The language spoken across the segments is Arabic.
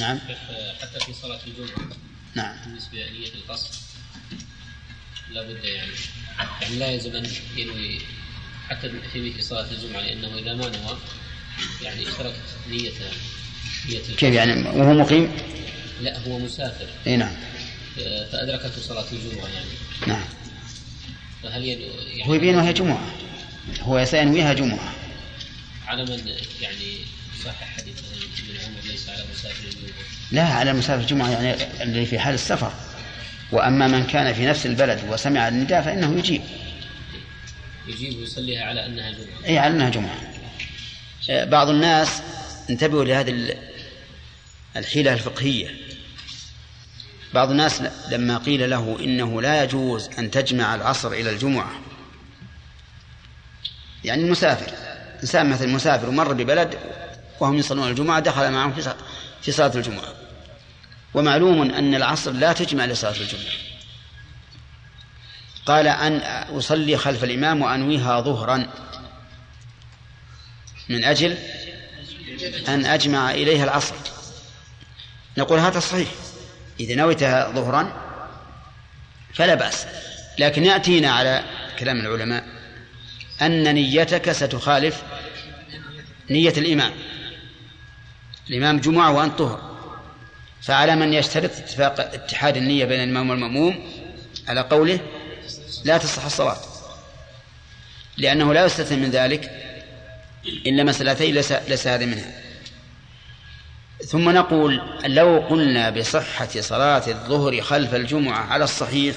نعم. حتى في صلاة الجمعة نعم. بالنسبة لنية القصر لابد يعني يعني لا يلزم أن ينوي حتى في مثل صلاة الجمعة لأنه إذا ما نوى يعني اشتركت نية نية كيف يعني؟ وهو مقيم؟ لا هو مسافر. اي نعم. فأدركته صلاة الجمعة يعني. نعم. فهل يعني هو يبين وهي جمعة. هو سينويها جمعة. على من يعني صحح حديث لا على مسافر الجمعة يعني اللي في حال السفر. وأما من كان في نفس البلد وسمع النداء فإنه يجيب. يجيب ويصليها على أنها جمعة. أي على أنها جمعة. بعض الناس انتبهوا لهذه الحيلة الفقهية. بعض الناس لما قيل له إنه لا يجوز أن تجمع العصر إلى الجمعة. يعني المسافر إنسان مثل مسافر ومر ببلد وهم يصلون الجمعة دخل معهم في صلاة الجمعة. ومعلوم أن العصر لا تجمع لصلاة الجمعة. قال أن أصلي خلف الإمام وأنويها ظهرا. من أجل أن أجمع إليها العصر. نقول هذا صحيح. إذا نويتها ظهرا فلا بأس. لكن يأتينا على كلام العلماء أن نيتك ستخالف نية الإمام. الإمام جمعة وأنت طهر. فعلى من يشترط اتفاق اتحاد النية بين الإمام والمأموم على قوله لا تصح الصلاة. لأنه لا يستثنى من ذلك إلا مسألتين ليس, ليس هذه منها. ثم نقول لو قلنا بصحة صلاة الظهر خلف الجمعة على الصحيح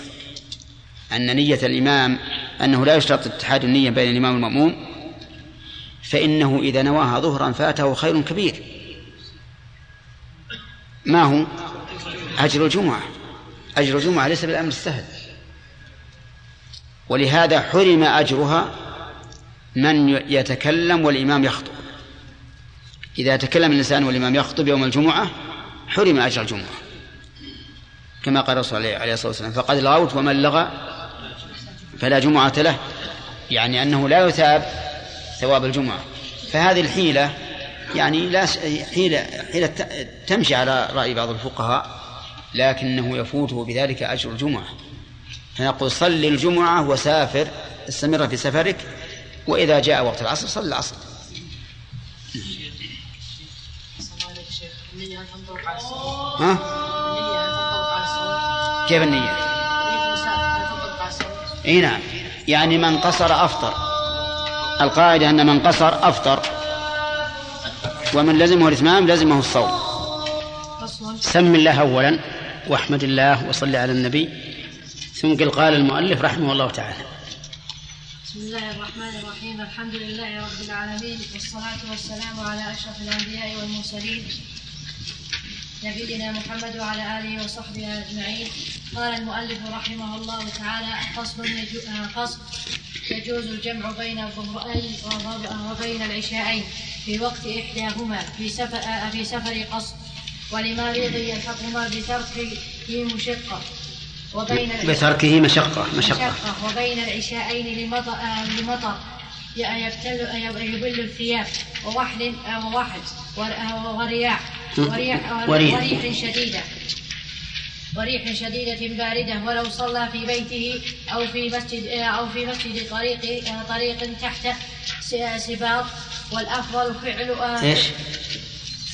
أن نية الإمام أنه لا يشترط اتحاد النية بين الإمام والمأموم فإنه إذا نواها ظهرا فاته خير كبير. ما هو؟ أجر الجمعة. أجر الجمعة ليس بالأمر السهل. ولهذا حرم أجرها من يتكلم والإمام يخطب. إذا تكلم الإنسان والإمام يخطب يوم الجمعة حرم أجر الجمعة. كما قال الرسول عليه الصلاة والسلام فقد لغوت ومن لغى فلا جمعة له. يعني أنه لا يثاب ثواب الجمعة. فهذه الحيلة يعني لا حيلة حيلة تمشي على رأي بعض الفقهاء لكنه يفوته بذلك أجر الجمعة. فنقول صل الجمعة وسافر استمر في سفرك وإذا جاء وقت العصر صل العصر. ها؟ كيف النية؟ إي نعم. يعني من قصر أفطر. القاعدة أن من قصر أفطر. ومن لزمه الإتمام لزمه الصوم. سم الله اولا واحمد الله وصل على النبي. ثم قل قال المؤلف رحمه الله تعالى. بسم الله الرحمن الرحيم. الحمد لله رب العالمين والصلاة والسلام على أشرف الأنبياء والمرسلين نبينا محمد وعلى آله وصحبه أجمعين. قال المؤلف رحمه الله تعالى فصل فصل يجوز الجمع بين الظهرين وبين العشاءين في وقت إحداهما في سفر في سفر قصر ولمريض يلحقهما بتركه مشقة وبين بتركه مشقة مشقة, مشقة وبين العشاءين لمطر, لمطر يبتل يبل الثياب ووحل ووحل ورياح. وريح, وريح. شديدة. وريح شديدة باردة. ولو صلى في بيته أو في مسجد أو في مسجد طريق طريق تحت سباط. والأفضل فعل إيش؟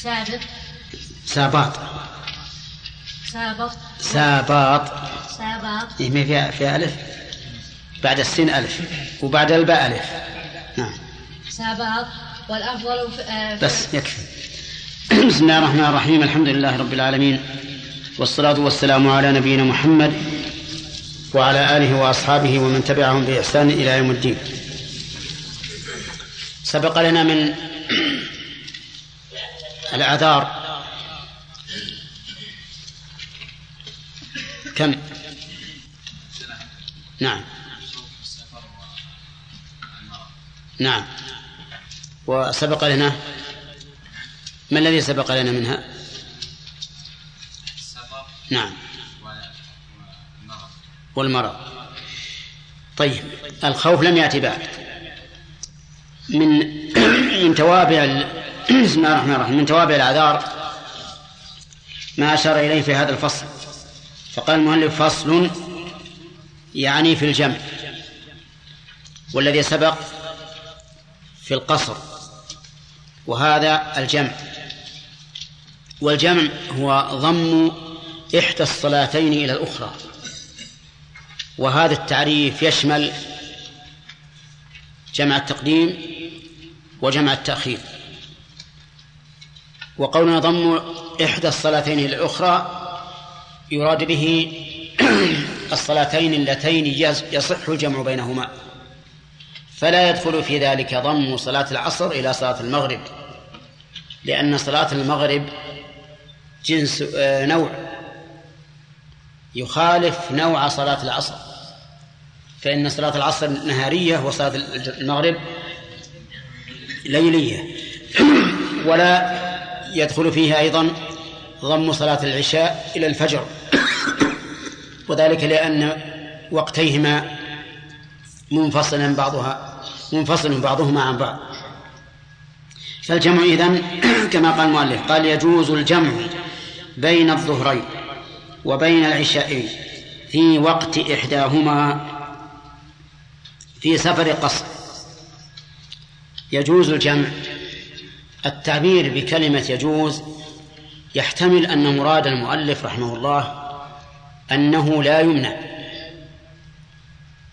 سابط. ساباط. سابط. ساباط. ساباط. إيه ما فيها فيها ألف؟ بعد السين ألف. وبعد الباء ألف. نعم. ساباط. والأفضل بس يكفي. بسم الله الرحمن الرحيم الحمد لله رب العالمين والصلاة والسلام على نبينا محمد وعلى آله وأصحابه ومن تبعهم بإحسان إلى يوم الدين. سبق لنا من الأعذار كم؟ نعم. نعم. وسبق لنا ما الذي سبق لنا منها؟ نعم. والمرض. طيب الخوف لم يأتي بعد. من من توابع بسم الله الرحمن الرحيم. من توابع الأعذار ما أشار إليه في هذا الفصل. فقال المؤلف فصل يعني في الجمع. والذي سبق في القصر. وهذا الجمع. والجمع هو ضم إحدى الصلاتين إلى الأخرى. وهذا التعريف يشمل جمع التقديم وجمع التأخير. وقولنا ضم إحدى الصلاتين إلى الأخرى يراد به الصلاتين اللتين يصح الجمع بينهما. فلا يدخل في ذلك ضم صلاة العصر إلى صلاة المغرب. لأن صلاة المغرب جنس آه، نوع. يخالف نوع صلاة العصر. فإن صلاة العصر نهارية وصلاة المغرب ليلية. ولا يدخل فيها أيضا ضم صلاة العشاء إلى الفجر. وذلك لأن وقتيهما منفصلا بعضها منفصل بعضهما عن بعض. فالجمع إذن كما قال المؤلف قال يجوز الجمع بين الظهرين وبين العشاءين في وقت إحداهما في سفر قصر. يجوز الجمع. التعبير بكلمة يجوز يحتمل أن مراد المؤلف رحمه الله أنه لا يمنع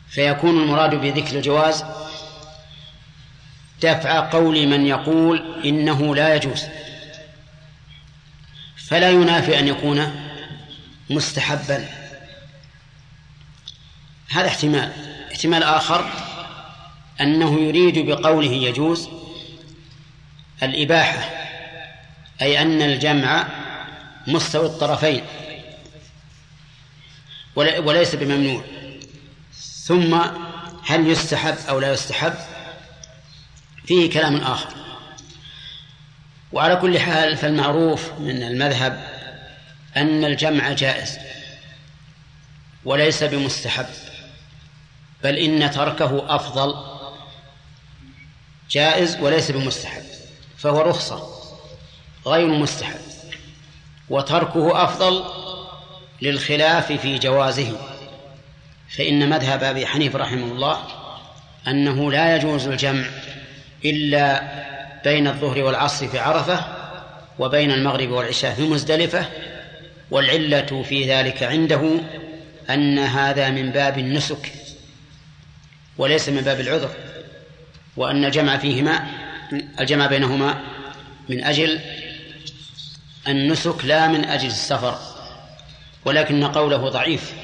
فيكون المراد بذكر الجواز دفع قول من يقول إنه لا يجوز. فلا ينافي أن يكون مستحبا. هذا احتمال. احتمال آخر أنه يريد بقوله يجوز الإباحة أي أن الجمع مستوي الطرفين وليس بممنوع. ثم هل يستحب أو لا يستحب؟ فيه كلام آخر. وعلى كل حال فالمعروف من المذهب أن الجمع جائز وليس بمستحب بل إن تركه أفضل جائز وليس بمستحب فهو رخصة غير مستحب وتركه أفضل للخلاف في جوازه فإن مذهب أبي حنيفة رحمه الله أنه لا يجوز الجمع إلا بين الظهر والعصر في عرفة وبين المغرب والعشاء في مزدلفة والعلة في ذلك عنده أن هذا من باب النسك وليس من باب العذر وأن الجمع فيهما الجمع بينهما من أجل النسك لا من أجل السفر ولكن قوله ضعيف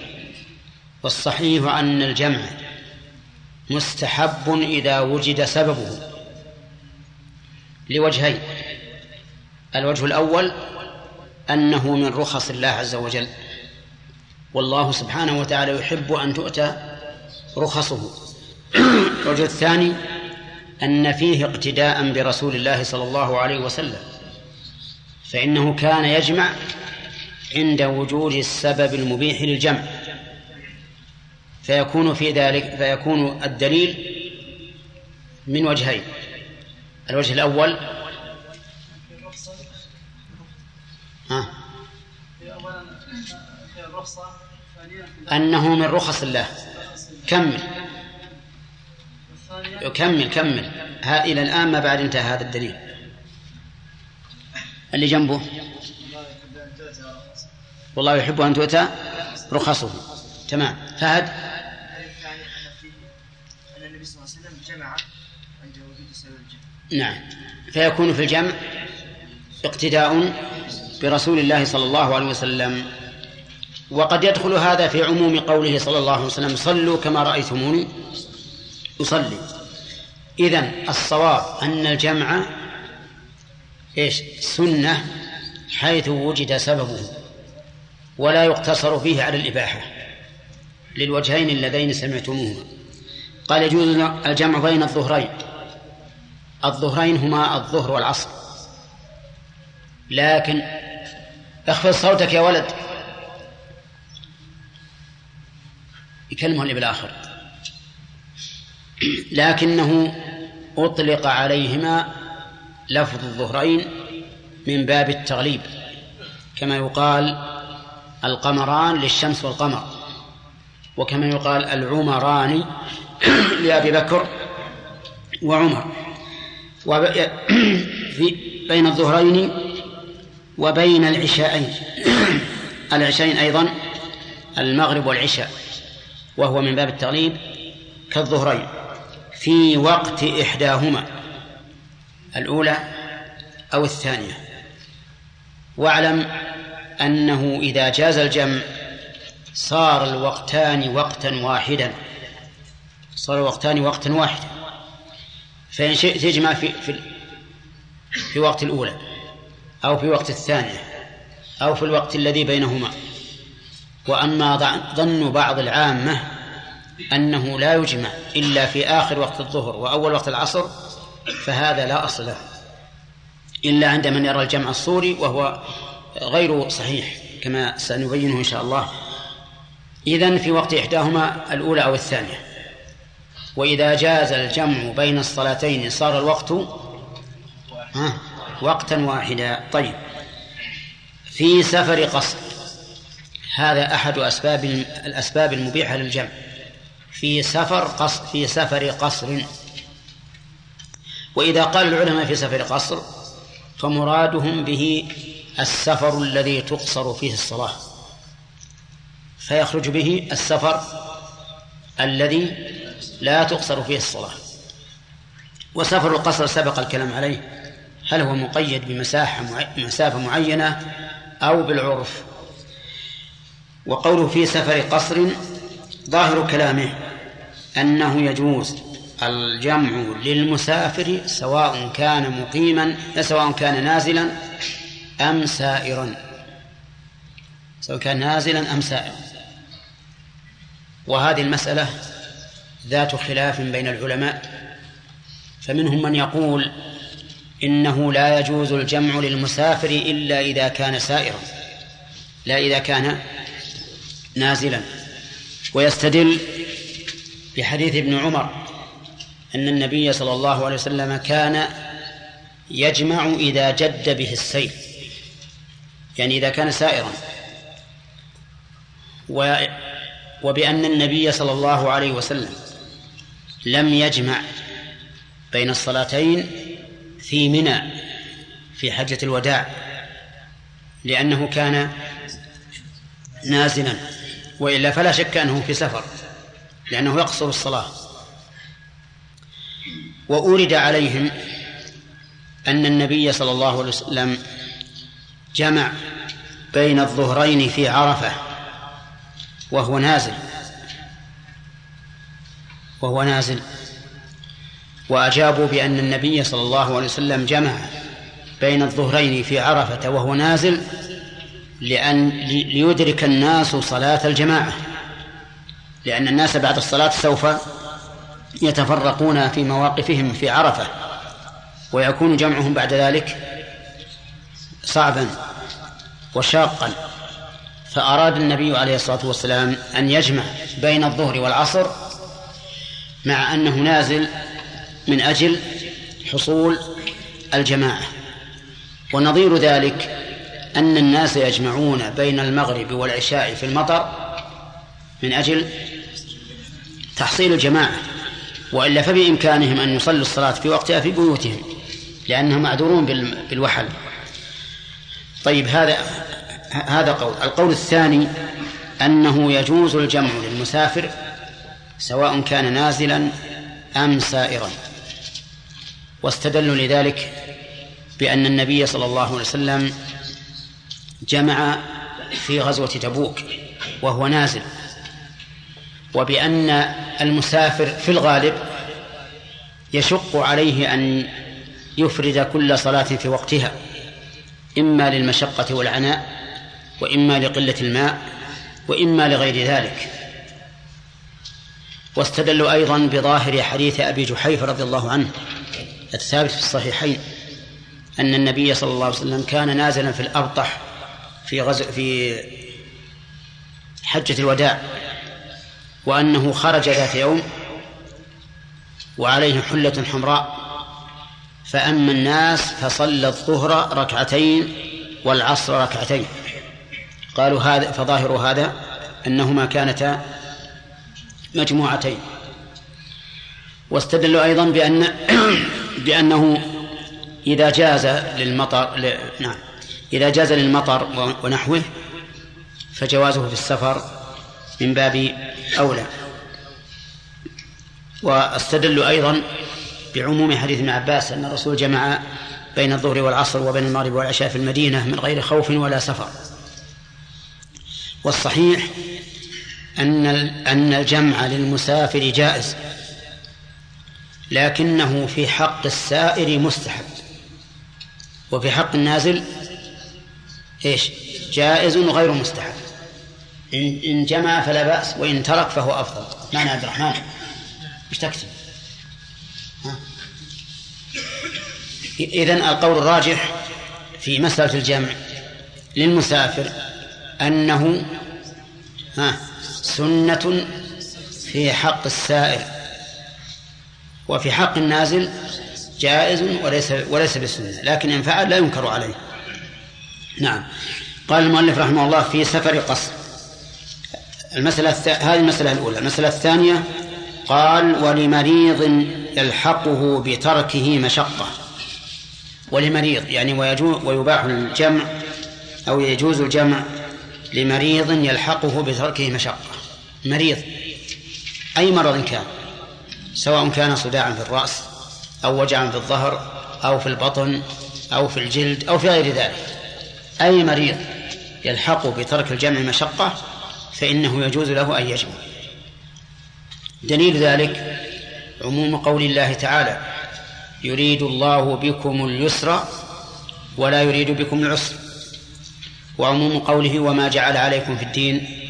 والصحيح أن الجمع مستحب إذا وجد سببه. لوجهين. الوجه الأول أنه من رخص الله عز وجل والله سبحانه وتعالى يحب أن تؤتى رخصه. الوجه الثاني أن فيه اقتداء برسول الله صلى الله عليه وسلم فإنه كان يجمع عند وجود السبب المبيح للجمع. فيكون في ذلك فيكون الدليل من وجهين. الوجه الأول. ها؟ أنه من رخص الله. كمل. كمل كمل. ها إلى الآن ما بعد انتهى هذا الدليل. اللي جنبه. والله يحب أن تؤتى رخصه. تمام. فهد؟ نعم. فيكون في الجمع اقتداء برسول الله صلى الله عليه وسلم. وقد يدخل هذا في عموم قوله صلى الله عليه وسلم صلوا كما رأيتموني أصلي. إذن الصواب أن الجمع إيش؟ سنة حيث وجد سببه ولا يقتصر فيه على الإباحة للوجهين اللذين سمعتموهما. قال يجوز الجمع بين الظهرين. الظهرين هما الظهر والعصر. لكن اخفض صوتك يا ولد. يكلمه اللي بالآخر لكنه أطلق عليهما لفظ الظهرين من باب التغليب. كما يقال القمران للشمس والقمر. وكما يقال العمران لأبي بكر وعمر. في بين الظهرين وبين العشاءين. العشاءين أيضا المغرب والعشاء وهو من باب التغليب كالظهرين في وقت إحداهما الأولى أو الثانية. واعلم أنه إذا جاز الجمع صار الوقتان وقتا واحدا صار الوقتان وقتا واحدا. فإن شئت تجمع في في في وقت الأولى أو في وقت الثانية أو في الوقت الذي بينهما. وأما ظن بعض العامة أنه لا يجمع إلا في آخر وقت الظهر وأول وقت العصر فهذا لا أصل له. إلا عند من يرى الجمع الصوري وهو غير صحيح كما سنبينه إن شاء الله. إذن في وقت إحداهما الأولى أو الثانية. وإذا جاز الجمع بين الصلاتين صار الوقت ها وقتا واحدا. طيب. في سفر قصر. هذا أحد أسباب الأسباب المبيحة للجمع. في سفر قصر في سفر قصر. وإذا قال العلماء في سفر قصر فمرادهم به السفر الذي تقصر فيه الصلاة. فيخرج به السفر الذي لا تقصر فيه الصلاة. وسفر القصر سبق الكلام عليه. هل هو مقيد بمساحة مسافة معينة أو بالعرف؟ وقوله في سفر قصر ظاهر كلامه أنه يجوز الجمع للمسافر سواء كان مقيما سواء كان نازلا أم سائرا. سواء كان نازلا أم سائرا. وهذه المسألة ذات خلاف بين العلماء فمنهم من يقول إنه لا يجوز الجمع للمسافر إلا إذا كان سائرا لا إذا كان نازلا. ويستدل بحديث ابن عمر أن النبي صلى الله عليه وسلم كان يجمع إذا جد به السيل يعني إذا كان سائرا. وبأن النبي صلى الله عليه وسلم لم يجمع بين الصلاتين في منى في حجة الوداع لأنه كان نازلا وإلا فلا شك أنه في سفر لأنه يقصر الصلاة. وأورد عليهم أن النبي صلى الله عليه وسلم جمع بين الظهرين في عرفة وهو نازل. وهو نازل. وأجابوا بأن النبي صلى الله عليه وسلم جمع بين الظهرين في عرفة وهو نازل لأن ليدرك الناس صلاة الجماعة. لأن الناس بعد الصلاة سوف يتفرقون في مواقفهم في عرفة ويكون جمعهم بعد ذلك صعبا وشاقا. فأراد النبي عليه الصلاة والسلام أن يجمع بين الظهر والعصر مع أنه نازل من أجل حصول الجماعة. ونظير ذلك أن الناس يجمعون بين المغرب والعشاء في المطر من أجل تحصيل الجماعة. وإلا فبإمكانهم أن يصلوا الصلاة في وقتها في بيوتهم لأنهم معذورون بالوحل. طيب هذا هذا قول. القول الثاني أنه يجوز الجمع للمسافر سواء كان نازلا أم سائرا. واستدلوا لذلك بأن النبي صلى الله عليه وسلم جمع في غزوة تبوك وهو نازل وبأن المسافر في الغالب يشق عليه أن يفرد كل صلاة في وقتها إما للمشقة والعناء وإما لقلة الماء وإما لغير ذلك. واستدلوا أيضا بظاهر حديث أبي جحيفة رضي الله عنه. الثابت في الصحيحين أن النبي صلى الله عليه وسلم كان نازلا في الأبطح في غزو في حجة الوداع وأنه خرج ذات يوم وعليه حلة حمراء. فأما الناس فصلى الظهر ركعتين والعصر ركعتين. قالوا هذا فظاهر هذا أنهما كانتا مجموعتين. واستدلوا أيضا بأن بأنه إذا جاز للمطر ل... نعم إذا جاز للمطر ونحوه فجوازه في السفر من باب أولى. واستدلوا أيضا بعموم حديث ابن عباس أن الرسول جمع بين الظهر والعصر وبين المغرب والعشاء في المدينة من غير خوف ولا سفر. والصحيح أن أن الجمع للمسافر جائز لكنه في حق السائر مستحب. وفي حق النازل إيش؟ جائز غير مستحب. إن, إن جمع فلا بأس وإن ترك فهو أفضل. معنى عبد الرحمن إيش تكتب؟ إذن القول الراجح في مسألة الجمع للمسافر أنه ها؟ سنة في حق السائر وفي حق النازل جائز وليس وليس بالسنة لكن إن فعل لا ينكر عليه. نعم. قال المؤلف رحمه الله في سفر قصر. المسألة. هذه المسألة الأولى. المسألة الثانية قال ولمريض يلحقه بتركه مشقة. ولمريض يعني ويجوز ويباح الجمع أو يجوز الجمع لمريض يلحقه بتركه مشقة. مريض. أي مرض كان؟ سواء كان صداعا في الرأس أو وجعا في الظهر أو في البطن أو في الجلد أو في غير ذلك. أي مريض يلحق بترك الجمع مشقة فإنه يجوز له أن يجمع. دليل ذلك عموم قول الله تعالى يريد الله بكم اليسر ولا يريد بكم العسر. وعموم قوله وما جعل عليكم في الدين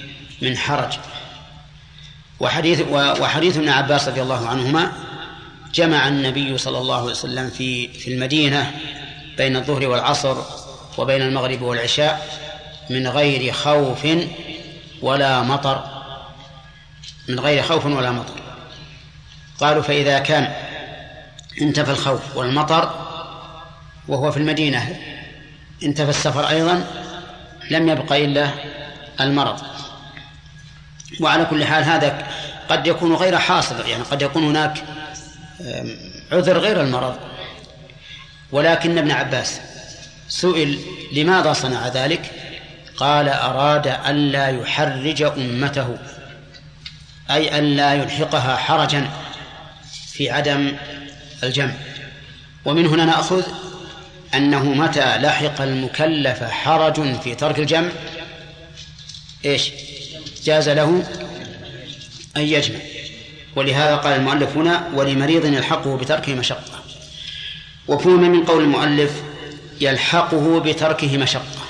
من حرج. وحديث وحديث ابن عباس رضي الله عنهما جمع النبي صلى الله عليه وسلم في في المدينة بين الظهر والعصر وبين المغرب والعشاء من غير خوف ولا مطر. من غير خوف ولا مطر. قالوا فإذا كان انتفى الخوف والمطر وهو في المدينة انتفى السفر أيضا لم يبق إلا المرض. وعلى كل حال هذا قد يكون غير حاصل يعني قد يكون هناك عذر غير المرض. ولكن ابن عباس سئل لماذا صنع ذلك؟ قال أراد ألا يحرج أمته أي ألا يلحقها حرجا في عدم الجمع. ومن هنا نأخذ أنه متى لحق المكلف حرج في ترك الجمع؟ إيش؟ جاز له أن يجمع. ولهذا قال المؤلف هنا ولمريض يلحقه بتركه مشقة. وفهم من قول المؤلف يلحقه بتركه مشقة.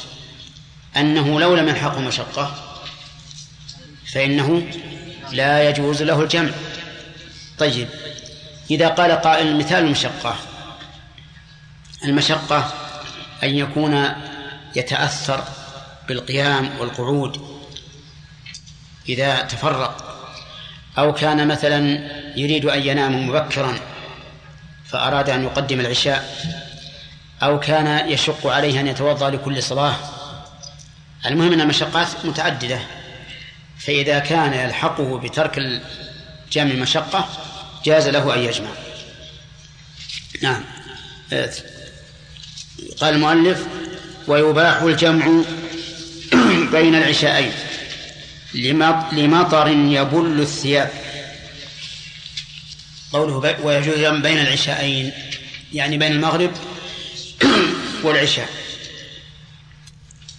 أنه لو لم يلحقه مشقة فإنه لا يجوز له الجمع. طيب إذا قال قائل مثال المشقة المشقة أن يكون يتأثر بالقيام والقعود إذا تفرق. أو كان مثلا يريد أن ينام مبكرا فأراد أن يقدم العشاء. أو كان يشق عليه أن يتوضأ لكل صلاة. المهم أن المشقات متعددة. فإذا كان يلحقه بترك الجمع مشقة جاز له أن يجمع. نعم. قال المؤلف ويباح الجمع بين العشاءين لمطر يبل الثياب. قوله ويجوز بين العشاءين يعني بين المغرب والعشاء.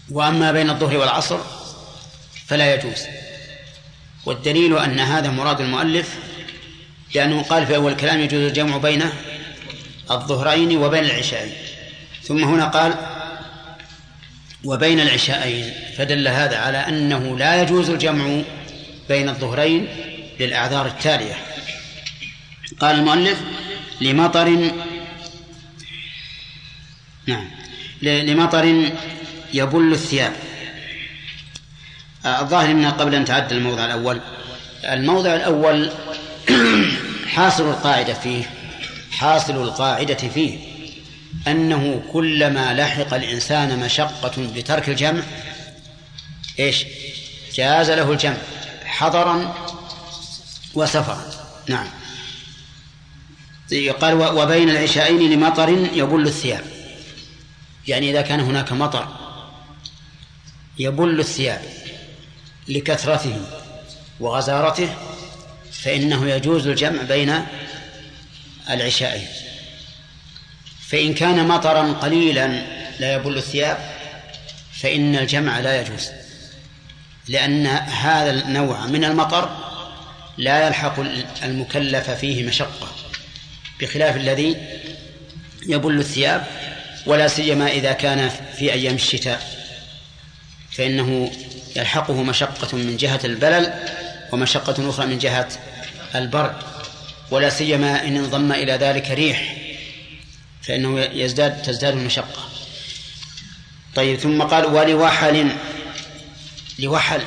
وأما بين الظهر والعصر فلا يجوز. والدليل أن هذا مراد المؤلف لأنه قال في أول كلام يجوز الجمع بين الظهرين وبين العشاءين. ثم هنا قال وبين العشاءين فدل هذا على أنه لا يجوز الجمع بين الظهرين للأعذار التالية. قال المؤلف لمطر نعم لمطر يبل الثياب. الظاهر أن قبل أن تعدل الموضع الأول الموضع الأول حاصل القاعدة فيه حاصل القاعدة فيه. أنه كلما لحق الإنسان مشقة بترك الجمع إيش؟ جاز له الجمع حضرا وسفرا. نعم. قال وبين العشاءين لمطر يبل الثياب. يعني إذا كان هناك مطر يبل الثياب لكثرته وغزارته فإنه يجوز الجمع بين العشاءين فإن كان مطرا قليلا لا يبل الثياب فإن الجمع لا يجوز لأن هذا النوع من المطر لا يلحق المكلف فيه مشقة بخلاف الذي يبل الثياب ولا سيما إذا كان في أيام الشتاء فإنه يلحقه مشقة من جهة البلل ومشقة أخرى من جهة البرد ولا سيما إن انضم إلى ذلك ريح فإنه يزداد تزداد المشقة. طيب ثم قال ولوحل لوحل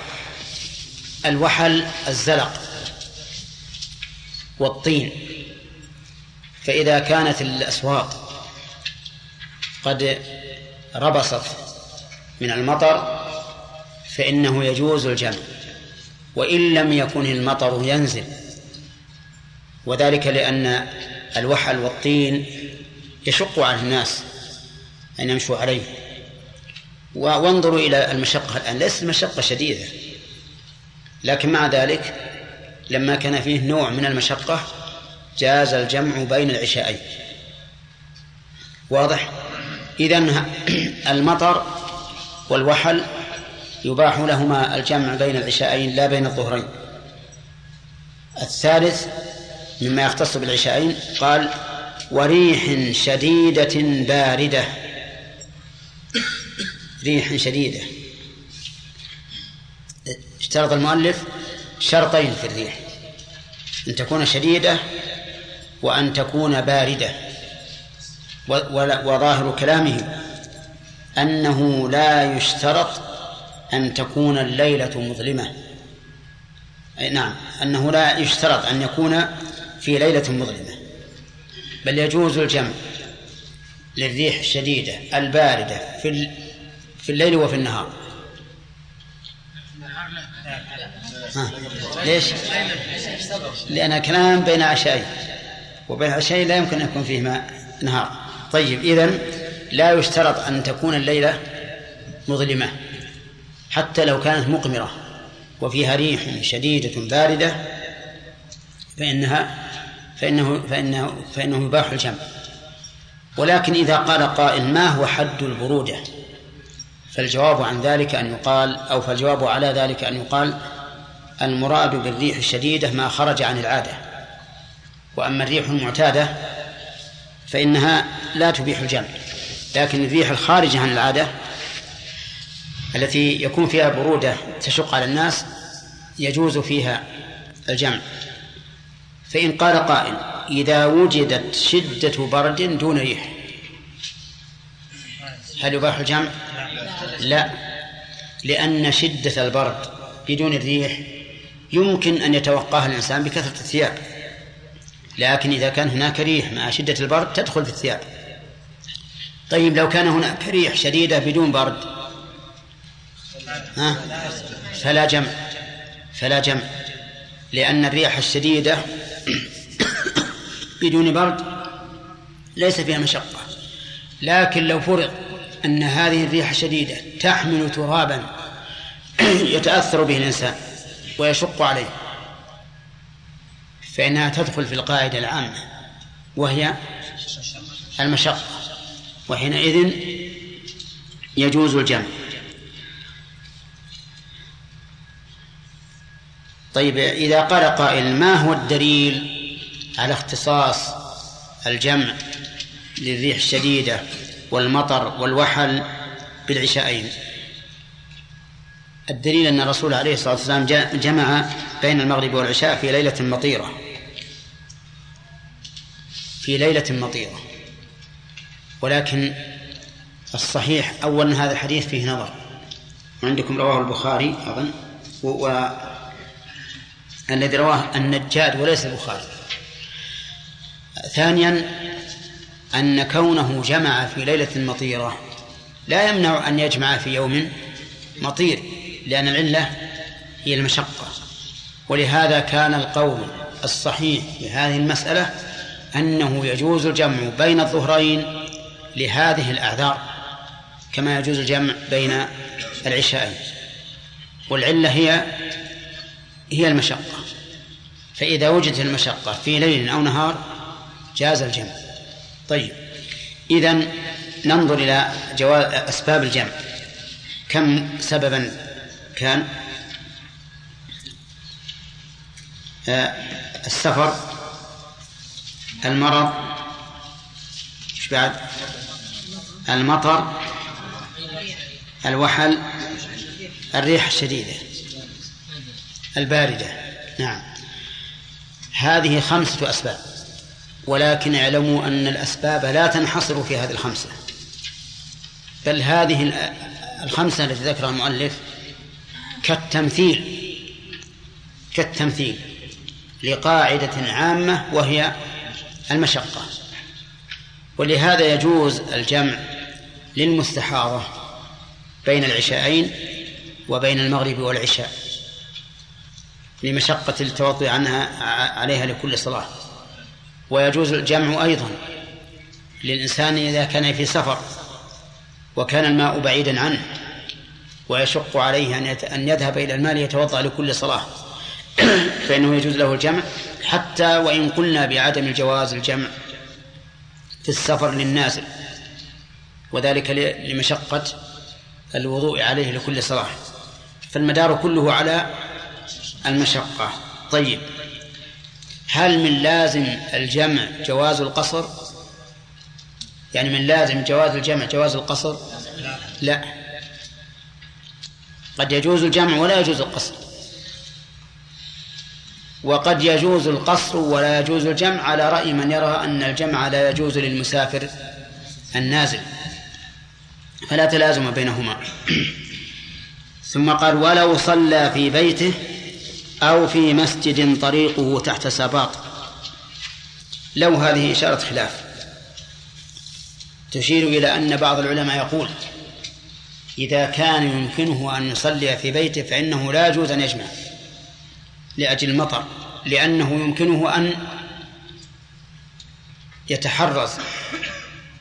الوحل الزلق والطين. فإذا كانت الأسواق قد ربصت من المطر فإنه يجوز الجمع. وإن لم يكن المطر ينزل. وذلك لأن الوحل والطين يشق على الناس أن يمشوا عليه. وانظروا إلى المشقة الآن. ليست مشقة شديدة. لكن مع ذلك لما كان فيه نوع من المشقة جاز الجمع بين العشاءين واضح؟ إذا المطر والوحل يباح لهما الجمع بين العشاءين لا بين الظهرين. الثالث مما يختص بالعشاءين قال وريح شديدة باردة. ريح شديدة. اشترط المؤلف شرطين في الريح. أن تكون شديدة وأن تكون باردة. وظاهر كلامه أنه لا يشترط أن تكون الليلة مظلمة. أي نعم أنه لا يشترط أن يكون في ليلة مظلمة. بل يجوز الجمع للريح الشديدة الباردة في في الليل وفي النهار ها. ليش؟ لأن كلام بين عشائين وبين عشائين لا يمكن أن يكون فيهما نهار طيب إذن لا يشترط أن تكون الليلة مظلمة حتى لو كانت مقمرة وفيها ريح شديدة باردة فإنها فإنه فإنه فإنه يباح الجمع. ولكن إذا قال قائل ما هو حد البرودة؟ فالجواب عن ذلك أن يقال أو فالجواب على ذلك أن يقال المراد بالريح الشديدة ما خرج عن العادة. وأما الريح المعتادة فإنها لا تبيح الجمع. لكن الريح الخارجة عن العادة التي يكون فيها برودة تشق على الناس يجوز فيها الجمع. فإن قال قائل إذا وجدت شدة برد دون ريح. هل يباح الجمع؟ لا. لأن شدة البرد بدون الريح يمكن أن يتوقاها الإنسان بكثرة الثياب. لكن إذا كان هناك ريح مع شدة البرد تدخل في الثياب. طيب لو كان هناك ريح شديدة بدون برد ها؟ فلا جمع. فلا جمع. لأن الريح الشديدة بدون برد ليس فيها مشقة. لكن لو فرض أن هذه الريح الشديدة تحمل ترابا يتأثر به الإنسان ويشق عليه فإنها تدخل في القاعدة العامة وهي المشقة وحينئذ يجوز الجمع. طيب إذا قال قائل ما هو الدليل على اختصاص الجمع للريح الشديدة والمطر والوحل بالعشاءين الدليل أن الرسول عليه الصلاة والسلام جمع بين المغرب والعشاء في ليلة مطيرة. في ليلة مطيرة. ولكن الصحيح أولا هذا الحديث فيه نظر. عندكم رواه البخاري أظن. الذي رواه النجاد وليس البخاري. ثانيا أن كونه جمع في ليلة مطيرة لا يمنع أن يجمع في يوم مطير لأن العلة هي المشقة. ولهذا كان القول الصحيح في هذه المسألة أنه يجوز الجمع بين الظهرين لهذه الأعذار كما يجوز الجمع بين العشاءين. والعلة هي هي المشقة. فإذا وجدت المشقة في ليل أو نهار جاز الجمع. طيب. إذا ننظر إلى جواز أسباب الجمع. كم سببا كان؟ آه، السفر المرض إيش بعد؟ المطر الوحل الريح الشديدة. الباردة. نعم. هذه خمسة أسباب. ولكن اعلموا أن الأسباب لا تنحصر في هذه الخمسة. بل هذه الخمسة التي ذكرها المؤلف كالتمثيل. كالتمثيل لقاعدة عامة وهي المشقة. ولهذا يجوز الجمع للمستحاضة بين العشاءين وبين المغرب والعشاء. لمشقة التوضؤ عنها عليها لكل صلاة. ويجوز الجمع أيضا للإنسان إذا كان في سفر وكان الماء بعيدا عنه ويشق عليه أن يذهب إلى الماء ليتوضأ لكل صلاة. فإنه يجوز له الجمع حتى وإن قلنا بعدم الجواز الجمع في السفر للنازل وذلك لمشقة الوضوء عليه لكل صلاة. فالمدار كله على المشقة. طيب هل من لازم الجمع جواز القصر؟ يعني من لازم جواز الجمع جواز القصر؟ لا. قد يجوز الجمع ولا يجوز القصر. وقد يجوز القصر ولا يجوز الجمع على رأي من يرى أن الجمع لا يجوز للمسافر النازل. فلا تلازم بينهما. ثم قال ولو صلى في بيته أو في مسجد طريقه تحت سباط لو هذه إشارة خلاف. تشير إلى أن بعض العلماء يقول إذا كان يمكنه أن يصلي في بيته فإنه لا يجوز أن يجمع لأجل المطر لأنه يمكنه أن يتحرز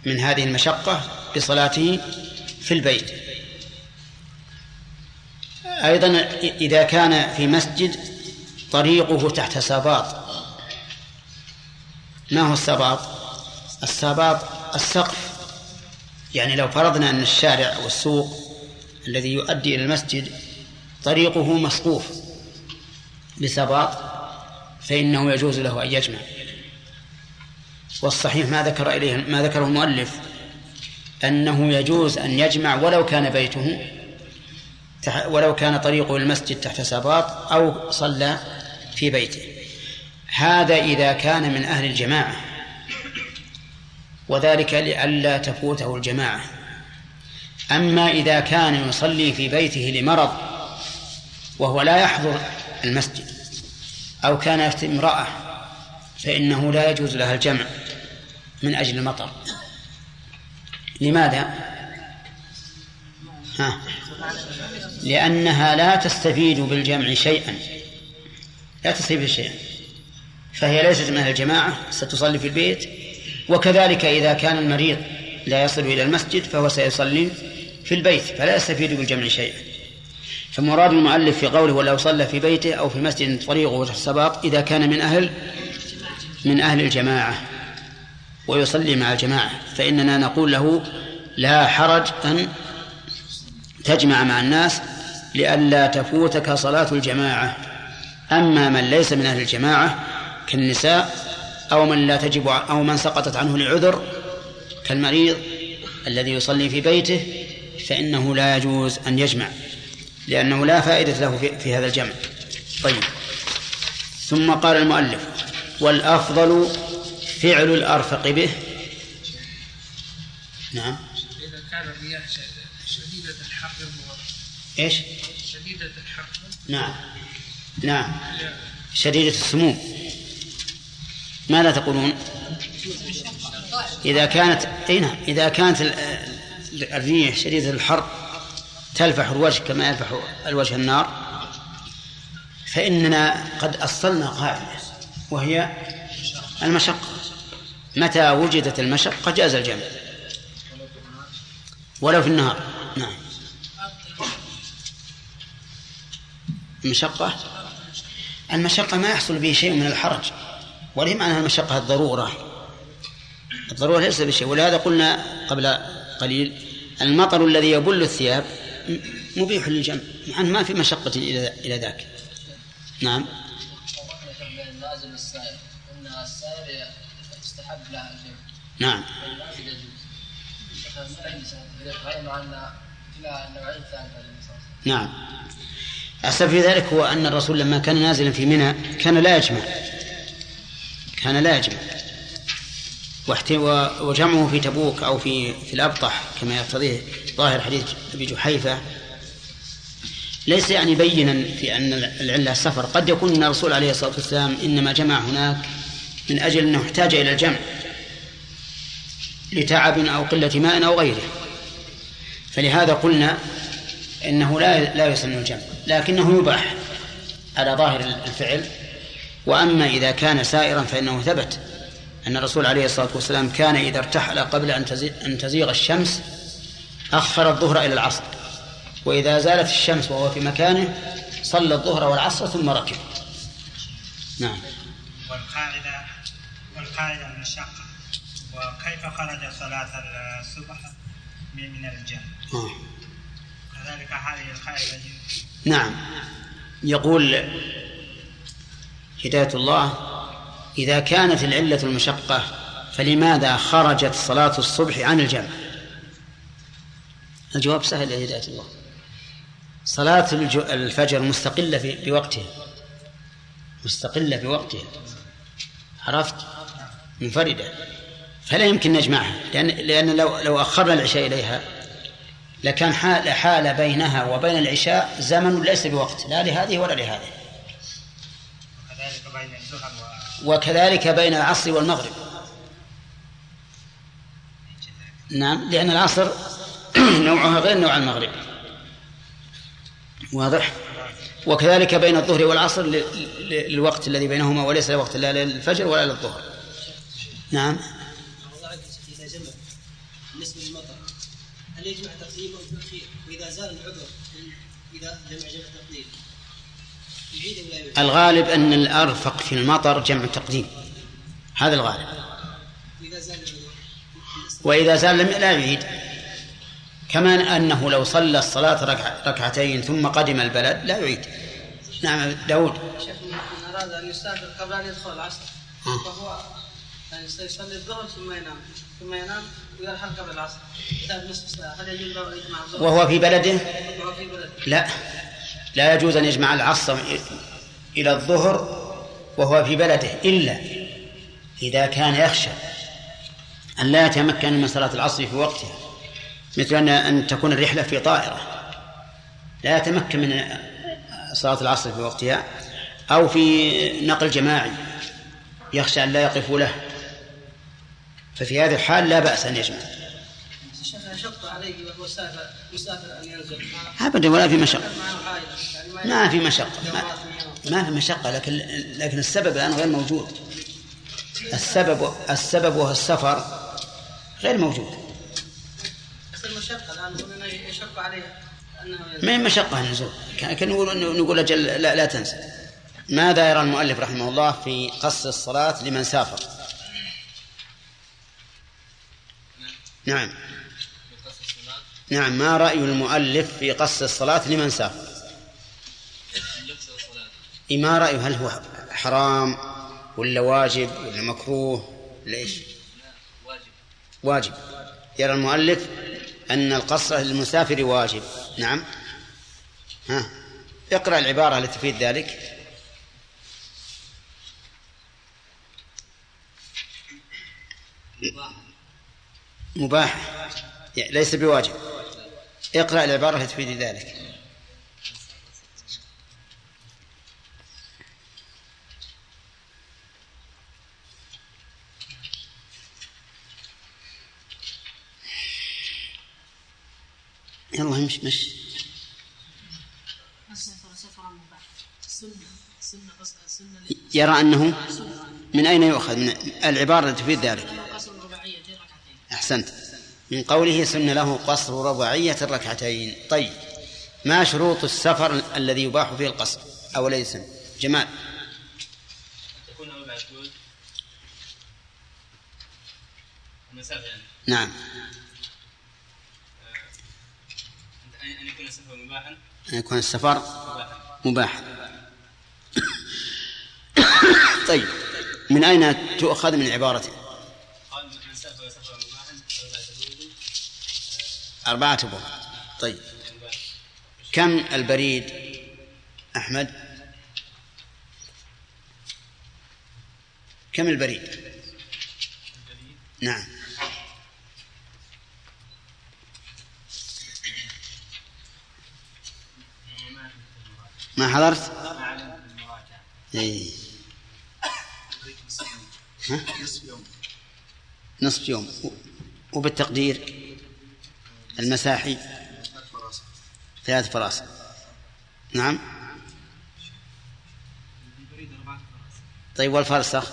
من هذه المشقة بصلاته في البيت. أيضا إذا كان في مسجد طريقه تحت سباط. ما هو السباط؟ السباط السقف. يعني لو فرضنا أن الشارع أو السوق الذي يؤدي إلى المسجد طريقه مسقوف بسباط فإنه يجوز له أن يجمع. والصحيح ما ذكر إليه ما ذكره المؤلف أنه يجوز أن يجمع ولو كان بيته ولو كان طريقه المسجد تحت سباط أو صلى في بيته. هذا إذا كان من أهل الجماعة. وذلك لئلا تفوته الجماعة. أما إذا كان يصلي في بيته لمرض وهو لا يحضر المسجد أو كان يفتي امرأة فإنه لا يجوز لها الجمع من أجل المطر. لماذا؟ ها. لأنها لا تستفيد بالجمع شيئا. لا تستفيد شيئا فهي ليست من الجماعة ستصلي في البيت. وكذلك إذا كان المريض لا يصل إلى المسجد فهو سيصلي في البيت فلا يستفيد بالجمع شيئا. فمراد المؤلف في قوله ولو صلى في بيته أو في مسجد طريقه السباط إذا كان من أهل من أهل الجماعة ويصلي مع الجماعة فإننا نقول له لا حرج أن تجمع مع الناس لئلا تفوتك صلاة الجماعة. أما من ليس من أهل الجماعة كالنساء أو من لا تجب أو من سقطت عنه لعذر كالمريض الذي يصلي في بيته فإنه لا يجوز أن يجمع لأنه لا فائدة له في, هذا الجمع. طيب. ثم قال المؤلف والأفضل فعل الأرفق به. نعم. إذا كان الرياح الحر إيش؟ شديدة الحر نعم. نعم. شديدة السموم ماذا تقولون؟ إذا كانت أي نعم. إذا كانت الريح شديدة الحر تلفح الوجه كما يلفح الوجه النار فإننا قد أصلنا قاعدة وهي المشقة. متى وجدت المشقة؟ جاز الجمع. ولو في النهار. نعم. المشقة؟ المشقة ما يحصل به شيء من الحرج. وليه معنى المشقة الضرورة. الضرورة ليس بشيء. ولهذا قلنا قبل قليل المطر الذي يبل الثياب مبيح للجمع. مع ما في مشقة إلى إلى ذاك. نعم. نعم. نعم. السبب في ذلك هو أن الرسول لما كان نازلا في منى كان لا يجمع. كان لا يجمع. وجمعه في تبوك أو في في الأبطح كما يقتضيه ظاهر حديث أبي جحيفة. ليس يعني بينا في أن العلة السفر. قد يكون أن الرسول عليه الصلاة والسلام إنما جمع هناك من أجل أنه احتاج إلى الجمع لتعب أو قلة ماء أو غيره. فلهذا قلنا إنه لا لا يسن الجمع. لكنه يباح. على ظاهر الفعل. وأما إذا كان سائرا فإنه ثبت أن الرسول عليه الصلاة والسلام كان إذا ارتحل قبل أن تزيغ الشمس أخر الظهر إلى العصر. وإذا زالت الشمس وهو في مكانه صلى الظهر والعصر ثم ركب. نعم. والقاعدة والقاعدة المشقة وكيف خرج صلاة الصبح من الجنة؟ آه. كذلك هذه القاعدة نعم. يقول هداية الله إذا كانت العلة المشقة فلماذا خرجت صلاة الصبح عن الجمع؟ الجواب سهل يا هداية الله. صلاة الفجر مستقلة بوقتها. مستقلة بوقتها عرفت؟ منفردة. فلا يمكن نجمعها لأن لأن لو لو أخرنا العشاء إليها لكان حال حال بينها وبين العشاء زمن ليس بوقت لا لهذه ولا لهذه. وكذلك بين الظهر وكذلك بين العصر والمغرب. نعم لأن العصر نوعها غير نوع المغرب. واضح؟ وكذلك بين الظهر والعصر للوقت الذي بينهما وليس وقت لا للفجر ولا للظهر. نعم. بالنسبة للمطر هل تقديم أو تأخير وإذا زال العذر إذا جمع جمع تقديم يعيد ولا يعيد؟ الغالب أن الأرفق في المطر جمع تقديم هذا الغالب. وإذا زال وإذا زال لم لا يعيد. كما أنه لو صلى الصلاة ركع ركعتين ثم قدم البلد لا يعيد. نعم داود. شيخ من أراد أن يسافر قبل أن يدخل العصر آه. فهو يعني يصلي الظهر ثم ينام ثم ينام قبل العصر. يذهب نصف ساعة. هل يجوز له أن يجمع الظهر؟ وهو في بلده وهو في بلده لا. لا يجوز أن يجمع العصر إلى الظهر وهو في بلده إلا إذا كان يخشى أن لا يتمكن من صلاة العصر في وقتها مثل أن أن تكون الرحلة في طائرة. لا يتمكن من صلاة العصر في وقتها أو في نقل جماعي يخشى أن لا يقفوا له. ففي هذه الحال لا بأس أن يجمع. عليه وهو أن ينزل أبدا ولا في يعني ما في مشقة. ما, في مشقة لكن لكن السبب الآن غير موجود. السبب السبب وهو السفر غير موجود. بس نقول أنه يشق عليه ما هي مشقة النزول كان نقول نقول أجل لا, لا تنسى. ماذا يرى المؤلف رحمه الله في قص الصلاة لمن سافر. نعم. نعم ما رأي المؤلف في قص الصلاة لمن سافر إيه ما رأيه هل هو حرام ولا واجب ولا مكروه ولا إيش؟ واجب. يرى المؤلف أن القصر للمسافر واجب. نعم. ها. اقرأ العبارة التي تفيد ذلك. مباح. ليس بواجب. اقرأ العبارة التي تفيد ذلك. يلا قص- السنة يرى أنه من أين يؤخذ؟ من العبارة تفيد ذلك. أحسنت. من قوله سن له قصر رباعية الركعتين. طيب ما شروط السفر الذي يباح فيه القصر؟ أو ليس. جمال. حدود المسافة يعني نعم. أن أن يكون السفر مباحا؟ أن يكون السفر مباحا. مباحا. طيب من أين تؤخذ من عبارته أربعة أبواب طيب. كم البريد؟ أحمد. كم البريد؟ نعم. ما حضرت. ها؟ نصف يوم. و- وبالتقدير؟ المساحي. ثلاث فراسخ. نعم. طيب والفرسخ؟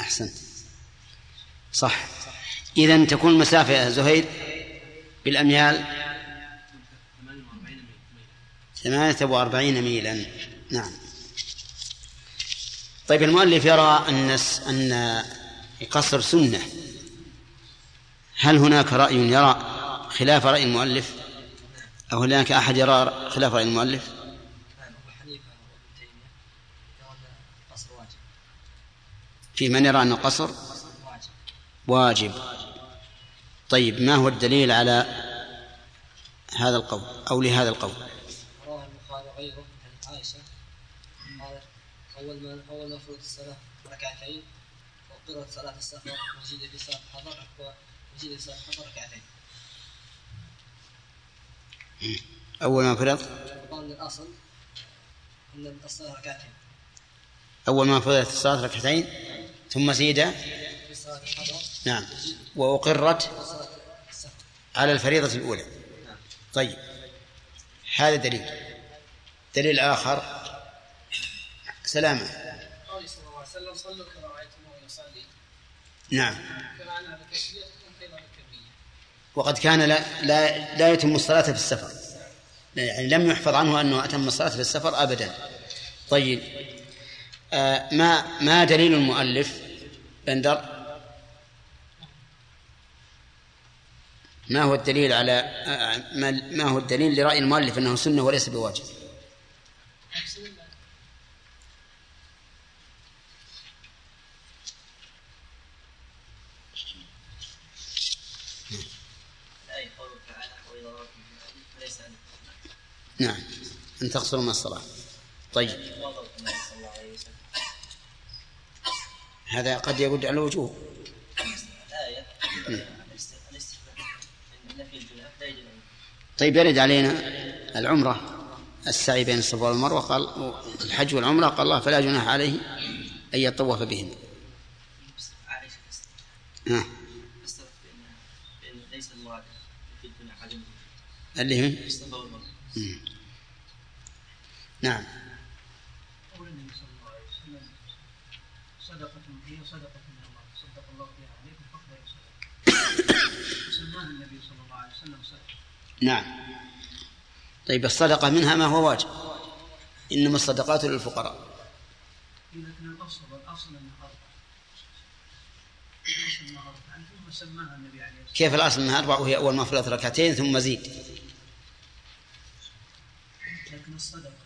أحسنت. صح. إذا تكون المسافة يا زهير بالأميال ثمانية وأربعين ميلا. نعم. طيب المؤلف يرى أن أن القصر سنة. هل هناك رأي يرى خلاف رأي المؤلف؟ أو هناك أحد يرى خلاف رأي المؤلف؟ في من يرى أن القصر قصر؟ واجب. طيب ما هو الدليل على هذا القول أو لهذا القول؟ رواه البخاري وغيره حديث عائشة قالت أول ما أول ما فرضت الصلاة ركعتين وقرأت صلاة السفر وزيد في صلاة الحضر ركعتين أول ما فرض وقال من الأصل أن الصلاة ركعتين أول ما فرضت الصلاة ركعتين ثم زيد نعم. وأقرت على الفريضة الأولى. طيب. هذا دليل. دليل آخر. سلامة. قال صلى الله عليه وسلم صلوا كما رأيتموه يصلي. نعم كما أنها بالكيفية تكون أيضا بالكمية وقد كان لا لا, لا يتم الصلاة في السفر. يعني لم يحفظ عنه أنه أتم الصلاة في السفر أبدا. طيب آه ما ما دليل المؤلف؟ بندر؟ ما هو الدليل على آه، ما ما هو الدليل لرأي المؤلف أنه سنة وليس بواجب الآية قوله تعالى وإذا رأيتم فليس أن نعم. أن تقصروا من الصلاة. طيب. هذا قد يرد على الوجوه. أن طيب يرد علينا العمرة. السعي بين الصفا والمروة قال الحج والعمرة قال الله فلا جناح عليه أن يطوف بهم تستثنى ها فسرت بأن بأن ليس المراد في الجناح على اللي هي الصفا والمروة مم. نعم. قول النبي صلى الله عليه وسلم صدقة هي صدقة من الله صدق الله بها عليكم فقد صدقة سماها النبي صلى الله عليه وسلم صدقة. نعم. طيب الصدقة منها ما هو واجب؟ إنما الصدقات للفقراء. لكن الأصل الأصل أنها أربعة أربعة ثم سماها النبي عليه الصلاة كيف الأصل أنها أربع وهي أول ما فرضت ركعتين ثم زيد. لكن الصدقة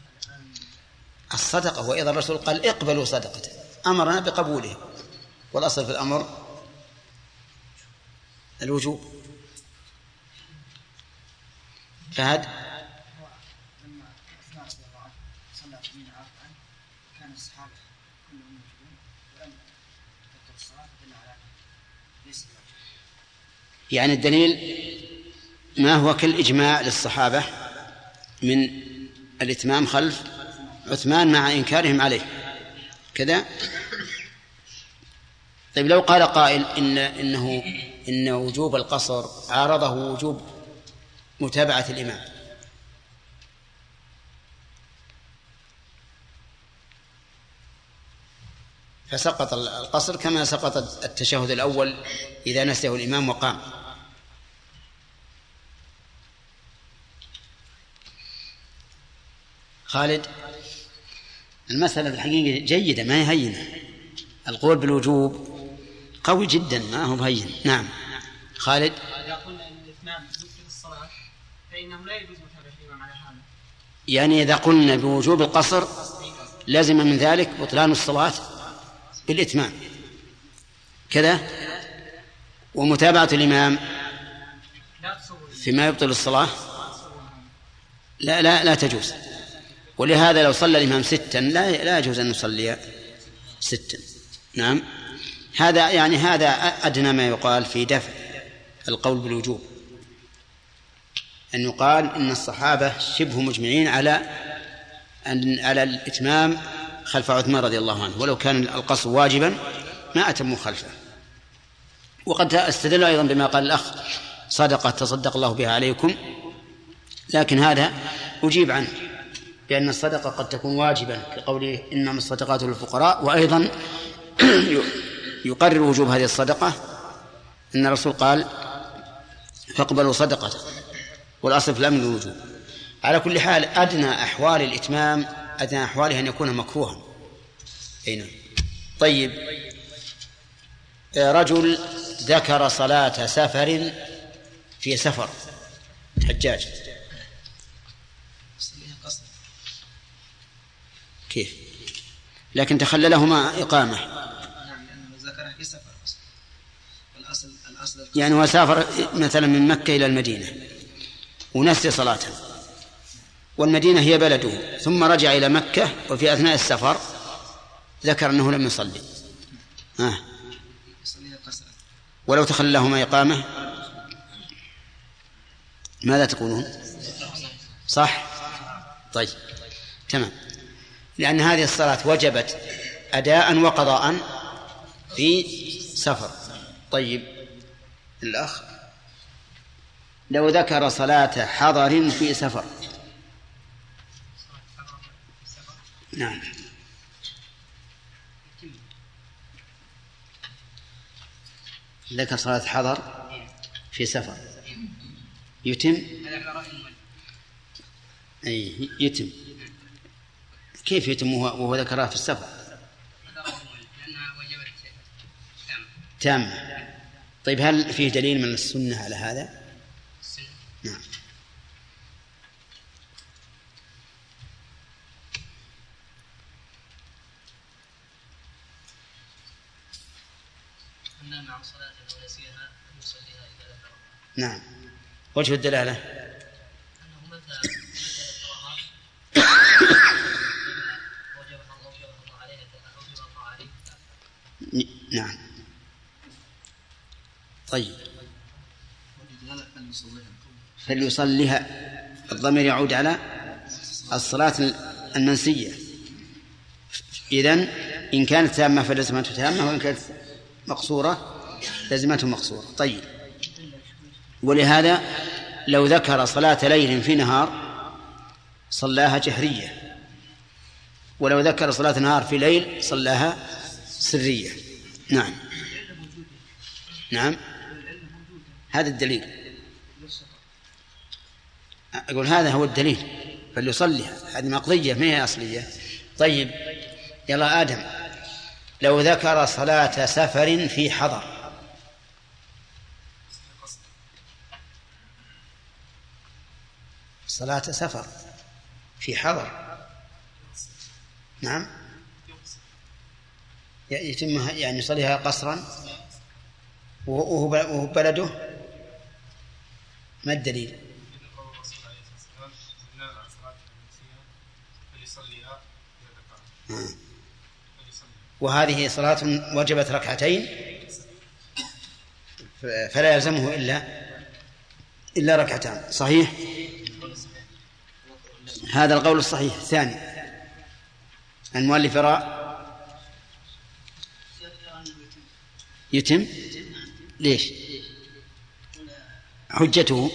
الصدقة وإذا الرسول قال اقبلوا صدقته أمرنا بقبوله والأصل في الأمر الوجوب. فهد يعني الدليل ما هو كالإجماع للصحابة من الإتمام خلف عثمان مع إنكارهم عليه. كذا؟ طيب لو قال قائل إن إنه إن وجوب القصر عارضه وجوب متابعة الإمام. فسقط القصر كما سقط التشهد الأول إذا نسيه الإمام وقام. خالد؟ المسألة الحقيقة جيدة ما هي هينة. القول بالوجوب قوي جدا ما هو بهين. نعم. خالد؟ إذا قلنا أن الإتمام يفسد الصلاة فإنه لا يجوز متابعة الإمام على هذا. يعني إذا قلنا بوجوب القصر لازم من ذلك بطلان الصلاة بالإتمام. كذا؟ ومتابعة الإمام فيما يبطل الصلاة؟ لا لا لا تجوز. ولهذا لو صلى الإمام ستا لا لا يجوز أن يصلي ستا. نعم. هذا يعني هذا أدنى ما يقال في دفع القول بالوجوب. أن يقال إن الصحابة شبه مجمعين على أن على الإتمام خلف عثمان رضي الله عنه. ولو كان القصر واجبا ما أتموا خلفه. وقد استدل أيضا بما قال الأخ صدقة تصدق الله بها عليكم. لكن هذا أجيب عنه. بأن الصدقة قد تكون واجبا كقوله إنما الصدقات للفقراء. وأيضا يقرر وجوب هذه الصدقة أن الرسول قال فاقبلوا صدقته والأصل في الأمر الوجوب على كل حال أدنى أحوال الإتمام أدنى أحواله أن يكون مكروها. أي نعم. طيب. رجل ذكر صلاة سفر في سفر حجاج يصليها قصر كيف لكن تخللهما إقامة. يعني هو سافر مثلا من مكة إلى المدينة ونسي صلاته والمدينة هي بلده. ثم رجع إلى مكة وفي أثناء السفر ذكر أنه لم يصلي. آه. ولو تخللهما إقامة. ماذا تقولون؟ صح؟ طيب تمام. لأن هذه الصلاة وجبت أداء وقضاء في سفر. طيب الأخ لو ذكر صلاة حضر في سفر. نعم. ذكر صلاة حضر في سفر. يتم؟ أي يتم. كيف يتم وهو, ذكرها في السفر؟ لأنها وجبت تام. طيب هل فيه دليل من السنة على هذا؟ نعم. نعم. وجه الدلالة؟ أنه متى نعم. طيب. فليصليها. الضمير يعود على الصلاة المنسية. إذن إن كانت تامة فلزمته تامة وإن كانت مقصورة لزمته مقصورة. طيب. ولهذا لو ذكر صلاة ليل في نهار صلاها جهرية. ولو ذكر صلاة نهار في ليل صلاها سرية. نعم. نعم. هذا الدليل. أقول هذا هو الدليل. فليصليها هذه مقضية ما هي أصلية؟ طيب. يلا آدم. لو ذكر صلاة سفر في حضر. صلاة سفر في حضر. نعم. يتم يعني يصليها قصرا وهو بلده ما الدليل؟ آه. وهذه صلاة وجبت ركعتين فلا يلزمه إلا إلا ركعتان صحيح هذا القول الصحيح الثاني المؤلف يرى يتم؟ ليش؟ حجته؟